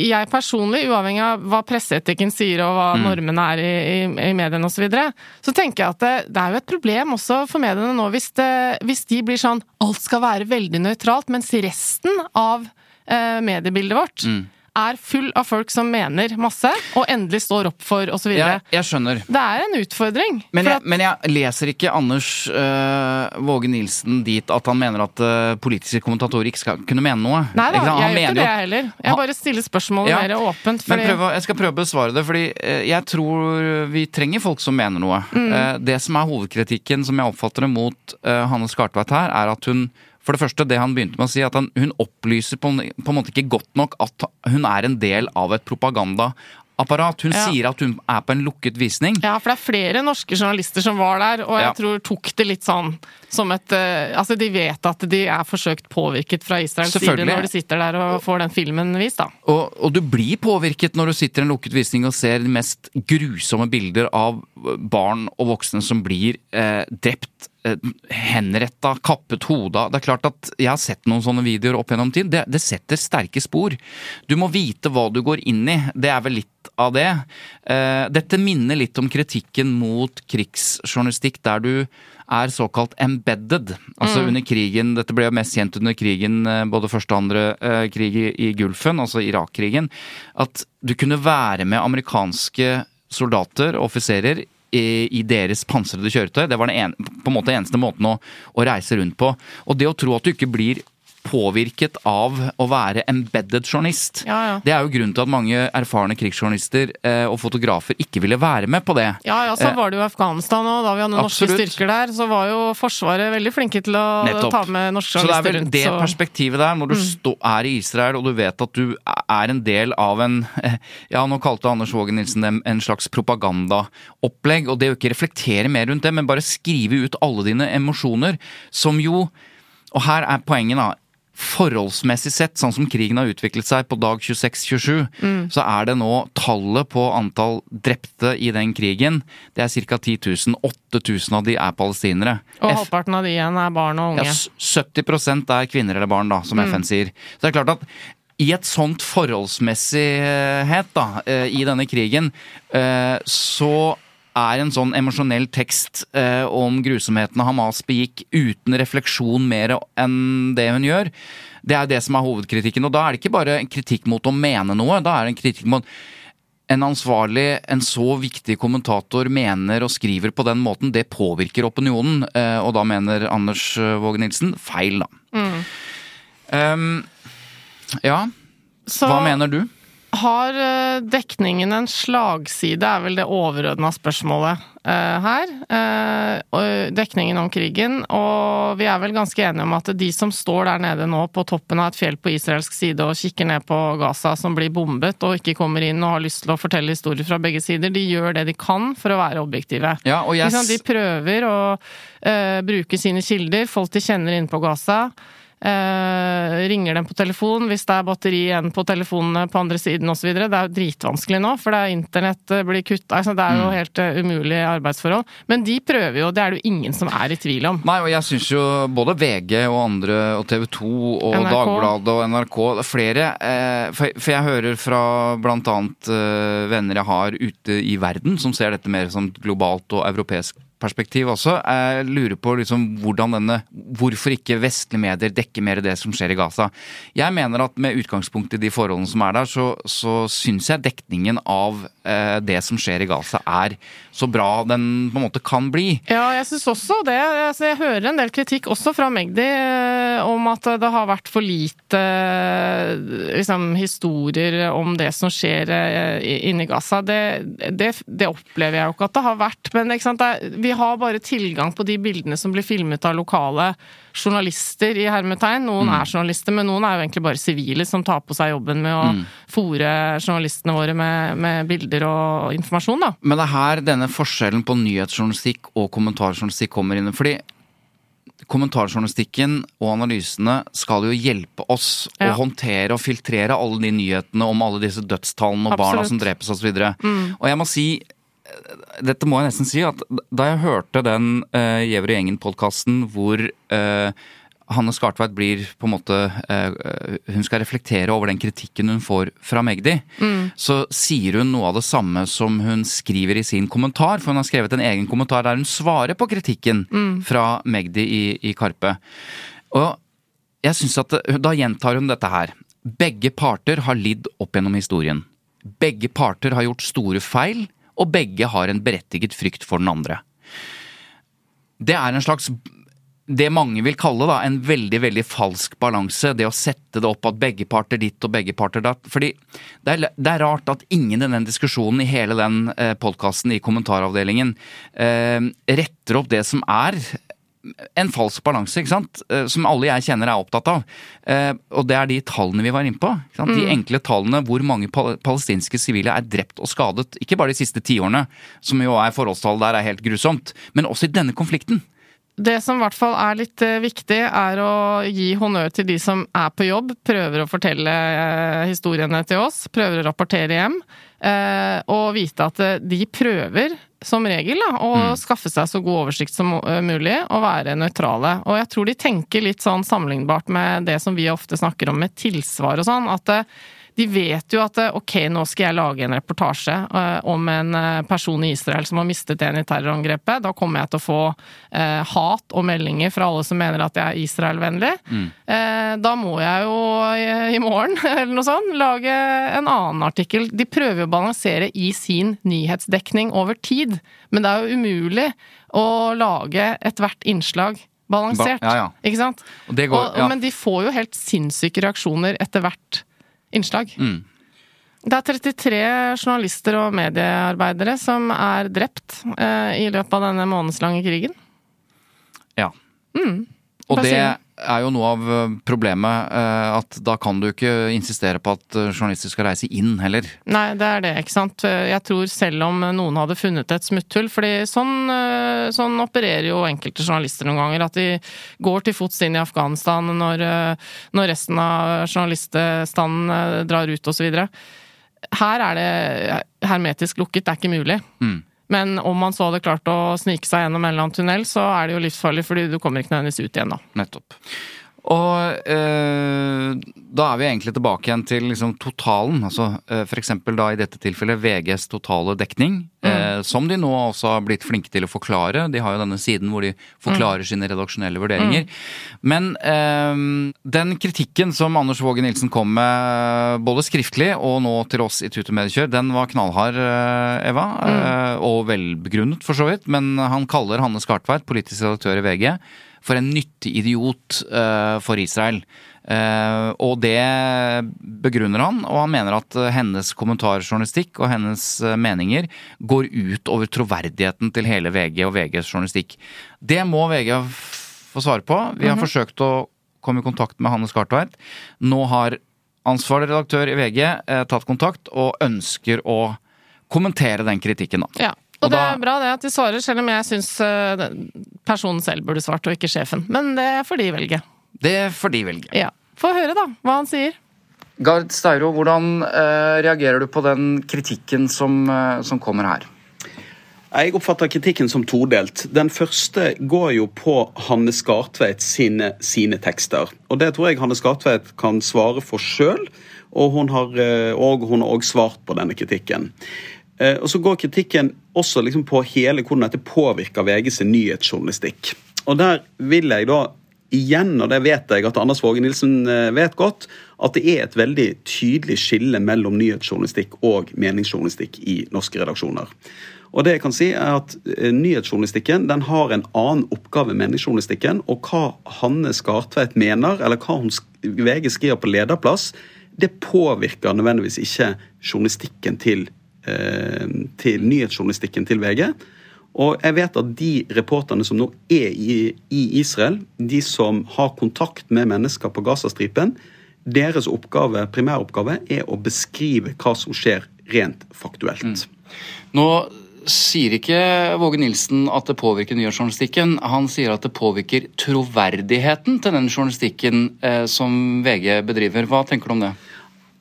jeg personlig, uavhengig av hva presseetikken sier og hva Mm. normene er i, i, i mediene osv., så, videre, så tenker jeg at det, det er jo et problem også for mediene nå hvis, det, hvis de blir sånn alt skal være veldig nøytralt, mens resten av eh, mediebildet vårt Mm. Er full av folk som mener masse, og endelig står opp for osv. Ja, jeg skjønner. Det er en utfordring. Men jeg, at- men jeg leser ikke Anders uh, Våge Nilsen dit at han mener at uh, politiske kommentatorer ikke skal kunne mene noe. Nei da, jeg gjør ikke det jeg heller. Jeg bare stiller spørsmålet Ja. mer åpent. Men prøv, jeg skal prøve å besvare det, fordi eh, jeg tror vi trenger folk som mener noe. Mm. Uh, Det som er hovedkritikken, som jeg oppfatter det mot Hanne Skartveit her, er at hun for det første, det han begynte med å si, at han, hun opplyser på, på en måte ikke godt nok at hun er en del av et propagandaapparat. Hun Ja. sier at hun er på en lukket visning. Ja, for det er flere norske journalister som var der, og jeg Ja. tror tok det litt sånn som et eh, Altså, de vet at de er forsøkt påvirket fra Israels side når de sitter der og får den filmen vist, da. Og, og du blir påvirket når du sitter i en lukket visning og ser de mest grusomme bilder av barn og voksne som blir eh, drept, henretta, kappet hodet av. Det er klart at jeg har sett noen sånne videoer opp gjennom tid. Det, det setter sterke spor. Du må vite hva du går inn i. Det er vel litt av det. Eh, dette minner litt om kritikken mot krigsjournalistikk der du er såkalt embedded. Altså under krigen, dette ble jo mest kjent under krigen, eh, både første og andre eh, krig i, i Gulfen, altså Irak-krigen, at du kunne være med amerikanske soldater og offiserer i, deres pansrede kjøretøy. Det var ene, på en måte eneste måten å, å reise rundt på. Og det å tro at du ikke blir påvirket av å være embedded journalist. Ja, ja. Det er jo grunnen til at mange erfarne krigsjournalister eh, og fotografer ikke ville være med på det. Ja, ja, så Eh, var det jo Afghanistan òg. Da vi hadde norske Absolutt. styrker der, så var jo Forsvaret veldig flinke til å Nettopp. ta med norske Så det er vel det så- Mm. perspektivet der, når du stå, er i Israel og du vet at du er en del av en Ja, nå kalte Anders Vågen Nilsen dem en slags propagandaopplegg, og det å ikke reflektere mer rundt det, men bare skrive ut alle dine emosjoner, som jo Og her er poenget, da. Forholdsmessig sett, sånn som krigen har utviklet seg på dag 26-27, Mm. så er det nå tallet på antall drepte i den krigen, det er ca. 10 000. 8000 av de er palestinere. Og F- halvparten av de igjen er barn og unge. Ja, 70% er kvinner eller barn, da, som FN sier. Så det er klart at i et sånt forholdsmessighet da, eh, i denne krigen, eh, så er en sånn emosjonell tekst eh, om grusomhetene Hamas begikk uten refleksjon mer enn det hun gjør, det er det som er hovedkritikken. Og da er det ikke bare en kritikk mot å mene noe, da er det en kritikk mot en ansvarlig, en så viktig kommentator mener og skriver på den måten, det påvirker opinionen. eh, Og da mener Anders eh, Våge Nilsen feil, da. Um, ja, Så- hva mener du? Har eh, dekningen en slagside, er vel det overordna spørsmålet eh, her. Eh, dekningen om krigen. Og vi er vel ganske enige om at de som står der nede nå på toppen av et fjell på israelsk side og kikker ned på Gaza som blir bombet og ikke kommer inn og har lyst til å fortelle historier fra begge sider, de gjør det de kan for å være objektive. Ja, og jeg Ikke sant? s- De prøver å bruke sine kilder, folk de kjenner inne på Gaza. Eh, ringer dem på telefon hvis det er batteri igjen på telefonene på andre siden osv. Det er jo dritvanskelig nå, for det er internett eh, blir kutta. Altså, det er Mm. jo helt uh, umulige arbeidsforhold. Men de prøver jo, det er det jo ingen som er i tvil om. Nei, og jeg syns jo både VG og andre, og TV 2 og NRK. Dagbladet og NRK, er flere eh, for, for jeg hører fra eh, venner jeg har ute i verden, som ser dette mer som globalt og europeisk perspektiv også. Jeg lurer på liksom hvordan denne Hvorfor ikke vestlige medier dekker mer det som skjer i Gaza? Jeg mener at med utgangspunkt i de forholdene som er der, så, så syns jeg dekningen av eh, det som skjer i Gaza er så bra den på en måte kan bli. Ja, jeg syns også det. Altså, jeg hører en del kritikk også fra Magdi eh, om at det har vært for lite eh, liksom, historier om det som skjer eh, inni Gaza. Det, det, det, opplever jeg jo ikke at det har vært. Men det, vi har bare tilgang på de bildene som blir filmet av lokale journalister i hermetegn. Noen mm. er journalister, men noen er jo egentlig bare sivile som tar på seg jobben med å mm. fòre journalistene våre med, med, bilder og informasjon. Da. Men det er her denne forskjellen på nyhetsjournalistikk og kommentarjournalistikk kommer inn. fordi kommentarjournalistikken og analysene skal jo hjelpe oss ja. å håndtere og filtrere alle de nyhetene om alle disse dødstallene og Absolutt. barna som drepes osv. Mm. Og jeg må si dette må jeg nesten si, at da jeg hørte den uh, Gjever og gjengen-podkasten hvor uh, Hanne Skartveit blir på en måte uh, Hun skal reflektere over den kritikken hun får fra Magdi. Mm. Så sier hun noe av det samme som hun skriver i sin kommentar. For hun har skrevet en egen kommentar der hun svarer på kritikken mm. fra Magdi i, i, Karpe. Og jeg synes at Da gjentar hun dette her. Begge parter har lidd opp gjennom historien. Begge parter har gjort store feil og begge har en berettiget frykt for den andre. Det er en slags det mange vil kalle da, en veldig veldig falsk balanse. Det å sette det opp at begge parter ditt og begge parter datt. Fordi det er, det er rart at ingen i den diskusjonen i hele den eh, podkasten i kommentaravdelingen eh, retter opp det som er en falsk balanse, ikke sant? Eh, som alle jeg kjenner er opptatt av. Eh, og det er de tallene vi var inne på. Mm. De enkle tallene hvor mange palestinske sivile er drept og skadet. Ikke bare de siste tiårene, som jo er forholdstallet der er helt grusomt, men også i denne konflikten. Det som i hvert fall er litt eh, viktig, er å gi honnør til de som er på jobb, prøver å fortelle historiene til oss, prøver å rapportere hjem. Og vite at de prøver, som regel, da, å mm. skaffe seg så god oversikt som eh, mulig og være nøytrale. Og jeg tror de tenker litt sånn sammenlignbart med det som vi ofte snakker om med tilsvar og sånn, at de vet jo at ok, nå skal jeg lage en reportasje uh, om en uh, person i Israel som har mistet en i terrorangrepet. Da kommer jeg til å få hat og meldinger fra alle som mener at jeg er Israel-vennlig. Mm. da må jeg jo i, morgen, eller noe sånt, lage en annen artikkel. De prøver jo å balansere i sin nyhetsdekning over tid, men det er jo umulig å lage ethvert innslag balansert. Ja, ja. Ikke sant? Går, og, men de får jo helt sinnssyke reaksjoner etter hvert innslag. Mm. Det er 33 journalister og mediearbeidere som er drept eh, i løpet av denne månedslange krigen. Ja. Mm. Og det er jo noe av eh, problemet. Eh, at da kan du ikke insistere på at eh, journalister skal reise inn heller. Nei, det er det, ikke sant. Jeg tror selv om noen hadde funnet et smutthull, fordi sånn, sånn opererer jo enkelte journalister noen ganger. At de går til fots inn i Afghanistan når, når resten av journaliststanden drar ut osv. Her er det hermetisk lukket, det er ikke mulig. Mm. Men om man så hadde klart å snike seg gjennom en eller annen tunnel, så er det jo livsfarlig, fordi du kommer ikke nødvendigvis ut igjen da. Nettopp. Og eh, da er vi egentlig tilbake igjen til liksom, totalen. altså eh, F.eks. da i dette tilfellet VGs totale dekning. Mm. Eh, som de nå også har blitt flinke til å forklare. De har jo denne siden hvor de forklarer mm. sine redaksjonelle vurderinger. Mm. Men eh, den kritikken som Anders Våge Nilsen kom med, både skriftlig og nå til oss i Tute Mediekjør, den var knallhard, eh, Eva. Mm. Eh, og velbegrunnet, for så vidt. Men han kaller Hanne Skartveit, politisk redaktør i VG for en nyttig idiot uh, for Israel. Uh, og det begrunner han, og han mener at hennes kommentarjournalistikk og hennes meninger går ut over troverdigheten til hele VG og VGs journalistikk. Det må VG få svare på. Vi har mm -hmm. forsøkt å komme i kontakt med Hanne Skartveit. Nå har ansvarlig redaktør i VG tatt kontakt og ønsker å kommentere den kritikken. Da. Ja. Og, det er bra det at de svarer, selv om jeg syns eh, personen selv burde svart, og ikke sjefen. Men det får de velge. Det får de velge. Ja. Få høre, da, hva han sier. Gard Steiro, hvordan eh, reagerer du på den kritikken som, eh, som kommer her? Jeg oppfatter kritikken som todelt. Den første går jo på Hanne Skartveit sine, sine tekster. Og det tror jeg Hanne Skartveit kan svare for sjøl, og hun har òg eh, svart på denne kritikken. Eh, og så går kritikken også liksom på hele hvordan dette påvirker VG sin nyhetsjournalistikk. Og der vil jeg da igjen, og det vet jeg at Anders Våge Nilsen eh, vet godt, at det er et veldig tydelig skille mellom nyhetsjournalistikk og meningsjournalistikk i norske redaksjoner. Og det jeg kan si er at eh, Nyhetsjournalistikken den har en annen oppgave enn meningsjournalistikken. Og hva Hanne Skartveit mener, eller hva hun VG skriver på lederplass, det påvirker nødvendigvis ikke journalistikken til, til nyhetsjournalistikken til VG. Og jeg vet at de reporterne som nå er i, i Israel, de som har kontakt med mennesker på Gazastripen, deres oppgave, primæroppgave er å beskrive hva som skjer rent faktuelt. Mm. Nå sier ikke Våge Nilsen at det påvirker nyhetsjournalistikken. Han sier at det påvirker troverdigheten til den journalistikken eh, som VG bedriver. Hva tenker du om det?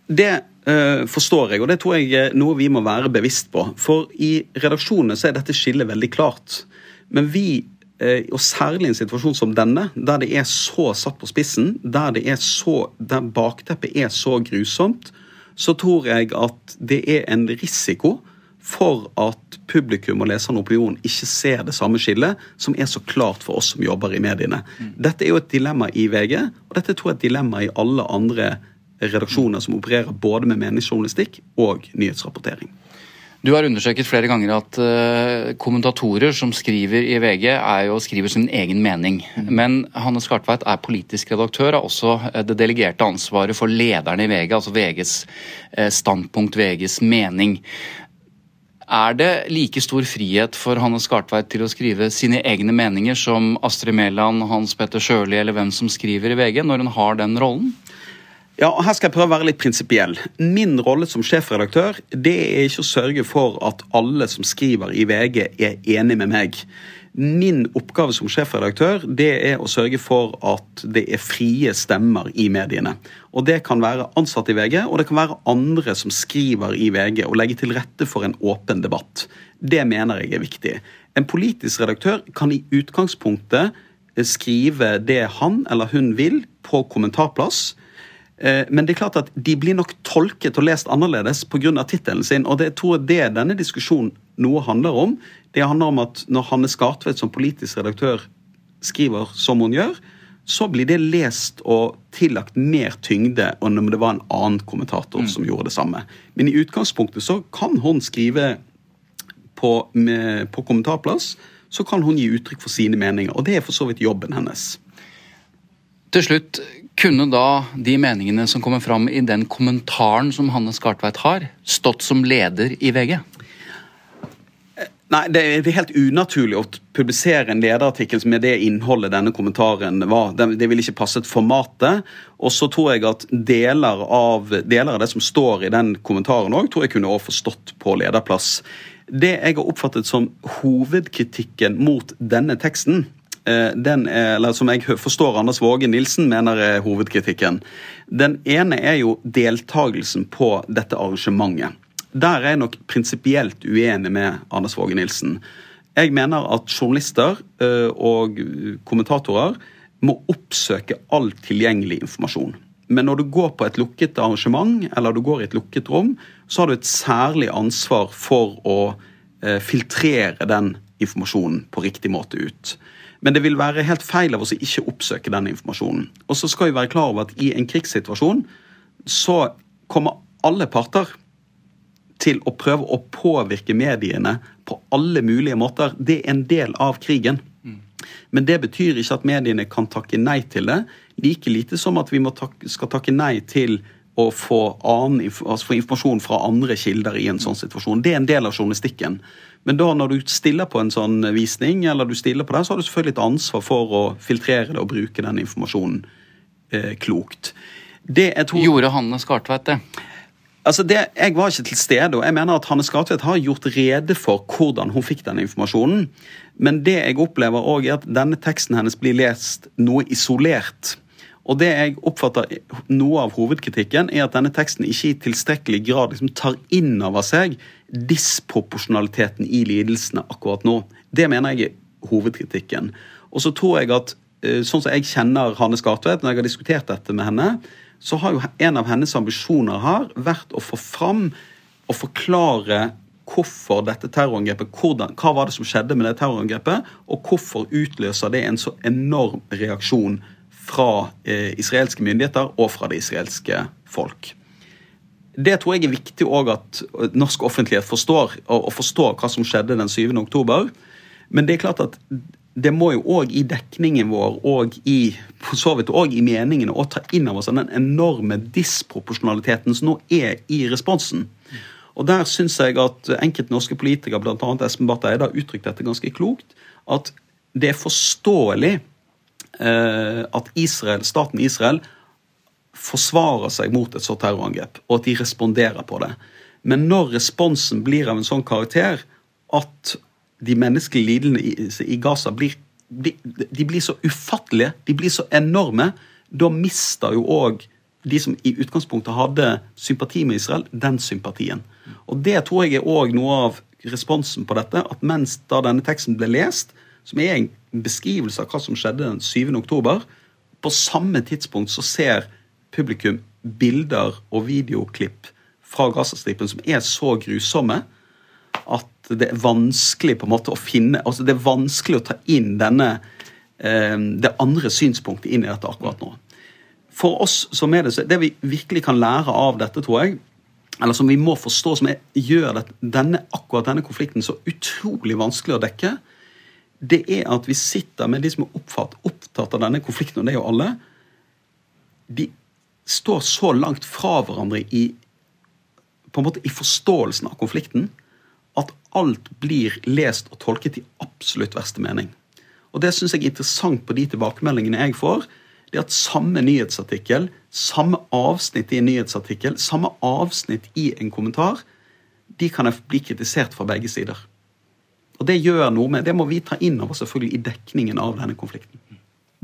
Det forstår jeg, og det tror jeg er noe vi må være bevisst på. For i redaksjonene så er dette skillet veldig klart. Men vi, uh, og særlig i en situasjon som denne, der det er så satt på spissen, der, det er så, der bakteppet er så grusomt, så tror jeg at det er en risiko for at publikum og leserne og opinionen ikke ser det samme skillet som er så klart for oss som jobber i mediene. Mm. Dette er jo et dilemma i VG, og dette tror jeg er et dilemma i alle andre redaksjoner som opererer både med meningsjournalistikk og nyhetsrapportering. Du har undersøket flere ganger at uh, kommentatorer som skriver i VG, er jo skriver sin egen mening. Mm. Men Hanne Skartveit er politisk redaktør, har også uh, det delegerte ansvaret for lederen i VG, altså VGs uh, standpunkt, VGs mening. Er det like stor frihet for Hanne Skartveit til å skrive sine egne meninger som Astrid Mæland, Hans Petter Sjøli eller hvem som skriver i VG, når hun har den rollen? Ja, og Her skal jeg prøve å være litt prinsipiell. Min rolle som sjefredaktør det er ikke å sørge for at alle som skriver i VG, er enig med meg. Min oppgave som sjefredaktør det er å sørge for at det er frie stemmer i mediene. Og Det kan være ansatte i VG, og det kan være andre som skriver i VG, og legge til rette for en åpen debatt. Det mener jeg er viktig. En politisk redaktør kan i utgangspunktet skrive det han eller hun vil på kommentarplass. Eh, men det er klart at de blir nok tolket og lest annerledes pga. tittelen sin. Og det tror jeg det denne diskusjonen noe handler om. Det handler om at når Hanne Skartvedt som politisk redaktør skriver som hun gjør, så blir det lest og tillagt mer tyngde enn om det var en annen kommentator mm. som gjorde det samme. Men i utgangspunktet så kan hun skrive på, med, på kommentarplass. Så kan hun gi uttrykk for sine meninger, og det er for så vidt jobben hennes. Til slutt, kunne da de meningene som kommer fram i den kommentaren som Hanne Skartveit har, stått som leder i VG? Nei, det er helt unaturlig å publisere en lederartikkel med det innholdet denne kommentaren var. Det, ville ikke passet formatet. Og så tror jeg at deler av, deler av det som står i den kommentaren òg, tror jeg kunne også forstått på lederplass. Det jeg har oppfattet som hovedkritikken mot denne teksten, den er, eller som jeg forstår Anders Våge Nilsen mener er hovedkritikken. Den ene er jo deltakelsen på dette arrangementet. Der er jeg nok prinsipielt uenig med Anders Våge Nilsen. Jeg mener at journalister eh, og kommentatorer må oppsøke all tilgjengelig informasjon. Men når du går på et lukket arrangement eller du går i et lukket rom, så har du et særlig ansvar for å eh, filtrere den informasjonen på riktig måte ut. Men det vil være helt feil av oss å ikke oppsøke den informasjonen. Og så skal vi være klar over at i en krigssituasjon så kommer alle parter til å prøve å påvirke mediene på alle mulige måter. Det er en del av krigen. Men det betyr ikke at mediene kan takke nei til det. Like lite som at vi takke, skal takke nei til å få, annen, altså få, informasjon fra andre kilder i en sånn situasjon. Det er en del av journalistikken. Men da når du stiller på en sånn visning, eller du stiller på det, så har du selvfølgelig et ansvar for å filtrere det og bruke den informasjonen eh, klokt. Det tror... Gjorde Hanne Skartveit det? Altså det, Jeg var ikke til stede, og jeg mener at Hanne Skartvedt har gjort rede for hvordan hun fikk den informasjonen. Men det jeg opplever også er at denne teksten hennes blir lest noe isolert. Og det jeg oppfatter Noe av hovedkritikken er at denne teksten ikke i tilstrekkelig grad liksom tar inn over seg disproporsjonaliteten i lidelsene akkurat nå. Det mener jeg er hovedkritikken. Og så tror jeg at eh, sånn som jeg kjenner Hanne Skartvedt, når jeg har diskutert dette med henne, så har jo en av hennes ambisjoner her vært å få fram og forklare hvorfor dette terrorangrepet, hvordan, hva var det som skjedde med det terrorangrepet, og hvorfor utløser det en så enorm reaksjon fra eh, israelske myndigheter og fra det israelske folk. Det tror jeg er viktig òg at norsk offentlighet forstår, og, og forstår hva som skjedde den 7. oktober. Men det er klart at det må jo òg i dekningen vår og i også i meningene å ta inn over seg den enorme disproporsjonaliteten som nå er i responsen. Og Der syns jeg at enkelte norske politikere, bl.a. Espen Barth Eide, har uttrykt dette ganske klokt. At det er forståelig eh, at Israel, staten Israel forsvarer seg mot et sånt terrorangrep, og at de responderer på det. Men når responsen blir av en sånn karakter at de menneskelige lidelsene i, Gaza blir, de, de blir så ufattelige, de blir så enorme, da mister jo òg de som i utgangspunktet hadde sympati med Israel, den sympatien. Og Det tror jeg er òg noe av responsen på dette. At mens da denne teksten ble lest, som er en beskrivelse av hva som skjedde den 7. oktober, på samme tidspunkt så ser publikum bilder og videoklipp fra Gazastripen som er så grusomme at det er vanskelig på en måte å finne altså Det er vanskelig å ta inn denne eh, det andre synspunktet inn i dette akkurat nå. For oss som er det, det vi virkelig kan lære av dette, tror jeg, eller som vi må forstå, som er, gjør denne, akkurat denne konflikten så utrolig vanskelig å dekke, det er at vi sitter med de som er oppfatt, opptatt av denne konflikten, og det er jo alle. De står så langt fra hverandre i, på en måte, i forståelsen av konflikten at alt blir lest og tolket i absolutt verste mening. Og Det syns jeg er interessant på de tilbakemeldingene jeg får. det at Samme nyhetsartikkel, samme avsnitt i en nyhetsartikkel, samme avsnitt i en kommentar, de kan bli kritisert fra begge sider. Og Det gjør noe med, det må vi ta inn over selvfølgelig i dekningen av denne konflikten.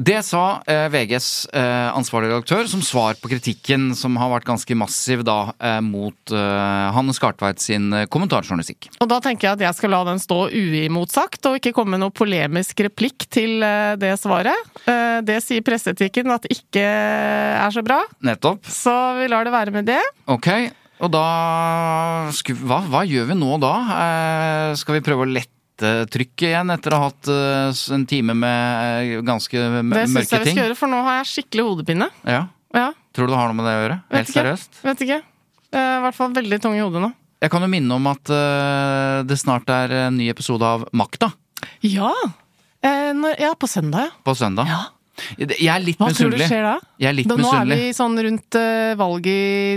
Det sa eh, VGs eh, ansvarlige redaktør som svar på kritikken som har vært ganske massiv da eh, mot eh, Hanne Skartveit sin kommentarjournalistikk. Og da tenker jeg at jeg skal la den stå uimotsagt, og ikke komme med noe polemisk replikk til det svaret. det sier presseetikken at ikke er så bra. Nettopp. Så vi lar det være med det. Ok, og da hva, hva, gjør vi nå da? skal vi prøve å lette trykket igjen etter å ha hatt uh, en time med uh, ganske mørke ting? Det syns jeg vi skal gjøre, for nå har jeg skikkelig hodepine. Ja. ja. Tror du det har noe med det å gjøre? Vet Helt ikke. seriøst? Vet ikke. Jeg er I hvert fall veldig tung i hodet nå. Jeg kan jo minne om at uh, det snart er en ny episode av Makta. Ja! Når, ja, på søndag, ja. På søndag. Ja. Jeg er litt Hva misunnelig. tror du skjer da? Jeg er litt da nå er vi sånn rundt valget i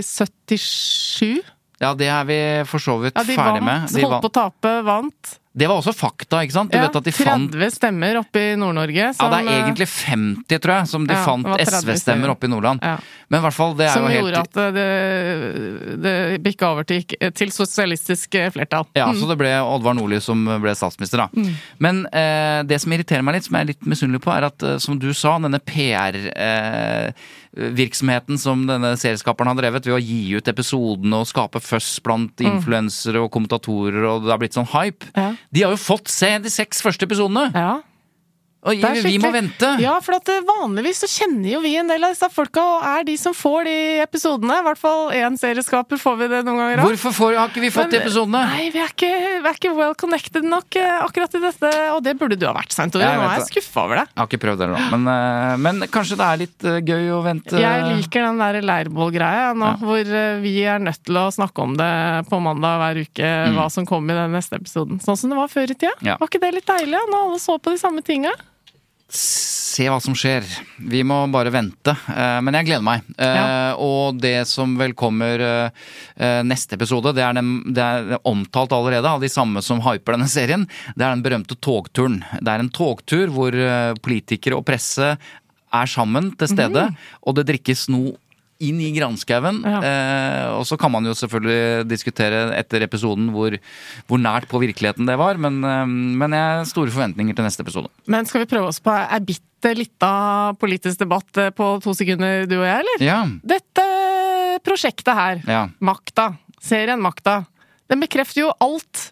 77. Ja, det er vi for så vidt Ja, ferdig vant, med. De holdt på å tape, vant. Det var også fakta, ikke sant? Du Ja, vet at de fant 30 stemmer oppe i Nord-Norge. Ja, det er eh, egentlig 50, tror jeg, som de Ja, fant det var 30 SV-stemmer oppe i Nordland. Ja. Men i hvert fall, det er Som jo gjorde at eh, det, det bikka over til, til sosialistisk eh, flertall. Ja, Mm. så det ble Oddvar Nordli som ble statsminister, da. Men eh, det som irriterer meg litt, som jeg er litt misunnelig på, er at eh, som du sa, denne PR-virksomheten som denne serieskaperen har drevet ved å gi ut episodene og skape føss blant influensere og kommentatorer, og det har blitt sånn hype. Ja. De har jo fått se de seks første episodene! Ja. Og vi må vente! Ja, for at eh, vanligvis så kjenner jo vi en del av disse folka, og er de som får de episodene. I hvert fall én serieskaper får vi det noen ganger av. Hvorfor får, har ikke vi fått de episodene? Nei, vi er ikke, vi er ikke well connected nok eh, akkurat i dette, og det burde du ha vært, Svein Tore. Nå er jeg det. skuffa over deg. Jeg har ikke prøvd det, da. Men, eh, men kanskje det er litt eh, gøy å vente Jeg liker den der leirbålgreia nå, Ja. hvor eh, vi er nødt til å snakke om det på mandag hver uke, hva som kommer i den neste episoden. Sånn som det var før i tida. Mm. Ja. Var ikke det litt deilig, ja? Når alle så på de samme tinga? Se hva som skjer. Vi må bare vente. Eh, Men jeg gleder meg. Eh, Ja. Og det som vel kommer eh, eh, neste episode, det er, den, det er omtalt allerede av de samme som hyper denne serien. Det er den berømte togturen. Det er en togtur hvor eh, politikere og presse er sammen til stede, og det drikkes noe inn i granskauen. Ja. Eh, og så kan man jo selvfølgelig diskutere etter episoden hvor, hvor nært på virkeligheten det var, men, eh, men jeg har store forventninger til neste episode. Men skal vi prøve oss på ei bitte lita politisk debatt eh, på to sekunder, du og jeg, eller? Ja, Dette prosjektet her, ja. Makta, serien Makta, den bekrefter jo alt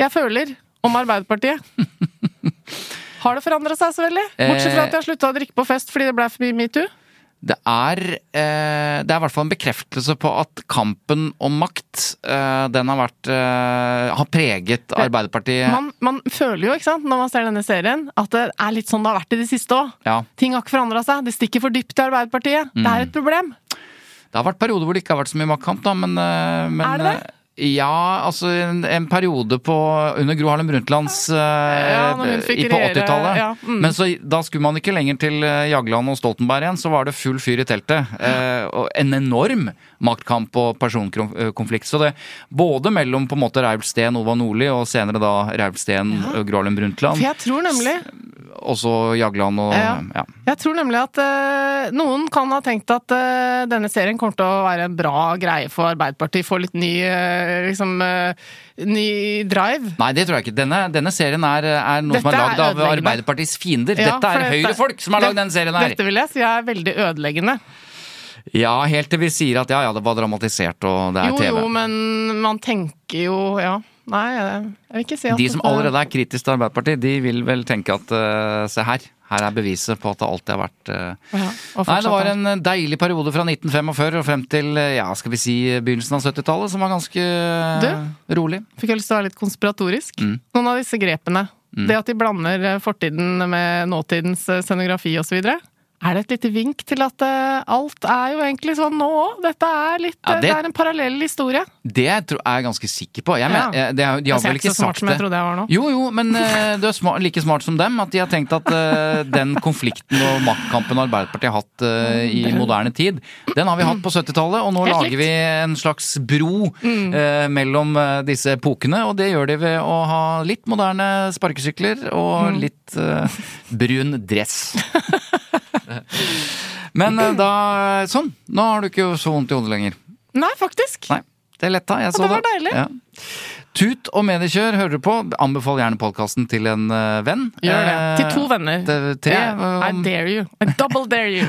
jeg føler om Arbeiderpartiet. Har det forandra seg så veldig? Bortsett fra at jeg slutta å drikke på fest fordi det ble for mye metoo? Det er, eh, det er i hvert fall en bekreftelse på at kampen om makt, eh, den har vært eh, har preget Arbeiderpartiet. Man, man føler jo, ikke sant, når man ser denne serien, at det er litt sånn det har vært i det siste òg. Ja. Ting har ikke forandra seg. Det stikker for dypt i Arbeiderpartiet. Det Mm. er et problem. Det har vært perioder hvor det ikke har vært så mye maktkamp, da, men, eh, men Er det det? Ja, altså en, en periode på under Gro Harlem Brundtlands eh, Ja, i- på 80-tallet. ja, mm. Men så, da skulle man ikke lenger til eh, Jagland og Stoltenberg igjen, så var det full fyr i teltet. Eh, og en enorm maktkamp og personkonflikt. Så det både mellom på en måte Reiulf Steen, Ova Nordli, og senere da Reiulf Steen, ja. Gro Brundtland, For jeg tror nemlig også Jagland og Ja. ja. Jeg tror nemlig at uh, noen kan ha tenkt at uh, denne serien kommer til å være en bra greie for Arbeiderpartiet. Få litt ny uh, liksom eh, ny drive. Nei, det tror jeg ikke. Denne, denne serien er, er noe som Dette er er lagd av. Arbeiderpartiets fiender. Ja, dette er Høyre-folk som har lagd denne serien her. Dette vil jeg si er veldig ødeleggende. Ja, helt til vi sier at ja, ja, det var dramatisert og det er Jo, TV. jo, jo, men man tenker jo Ja. Nei, jeg, vil ikke si at De som allerede er kritiske til Arbeiderpartiet, de vil vel tenke at uh, se her, her er beviset på at det alltid har vært uh... ja, Nei, det var en deilig periode fra 1945 og frem til eh, ja, skal vi si begynnelsen av 70-tallet, som var ganske du, rolig. Fikk jeg lyst til å være litt konspiratorisk. Mm. Noen av disse grepene. Det at de blander fortiden med nåtidens scenografi osv. Er det et lite vink til at uh, alt er jo egentlig sånn nå òg? Dette er litt Ja, eh, det- det... er en parallell historie. Det tror- er jeg ganske sikker på. Jeg Ja. men, eh, det, er- de har vel ikke ikke så smart som jeg trodde jeg var nå. Jo, jo, men uh, du er smart, like smart som dem. At de har tenkt at uh, den konflikten og maktkampen Arbeiderpartiet har hatt i moderne tid, den har vi hatt på 70-tallet. Og nå Helt lager likt. vi en slags bro Mm. mellom disse epokene. Og det gjør de ved å ha litt moderne sparkesykler og Mm. litt brun dress. Men eh, da Sånn. Nå har du ikke så vondt i hodet lenger. Nei, faktisk. Nei, det letta. Jeg så det var deilig. Ja. Tut og mediekjør hører du på. Anbefal gjerne podkasten til en eh, venn. Gjør det. Eh, Til to venner. til tre. Yeah. I dare you. I double dare you.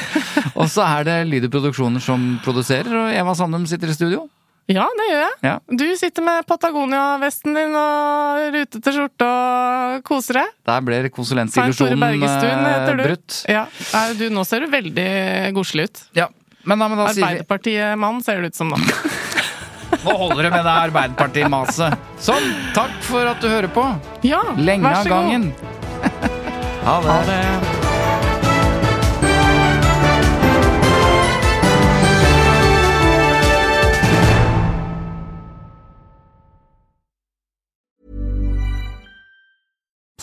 Og så er det Lyder Produksjoner som produserer, og Eva Sandum sitter i studio. Ja, det gjør jeg. Ja. Du sitter med Patagonia-vesten din og rutete skjorte og koser deg. Der ble konsulentillusjonen eh, brutt. Ja. Nei, du, nå ser du veldig godselig ut. Ja. Men, da, men da sier Arbeiderpartiet-mann ser det ut som da. Nå holder det med det Arbeiderparti-maset. Sånn. Takk for at du hører på. Ja, Lenge vær av så god. gangen. Ha det. Ha det.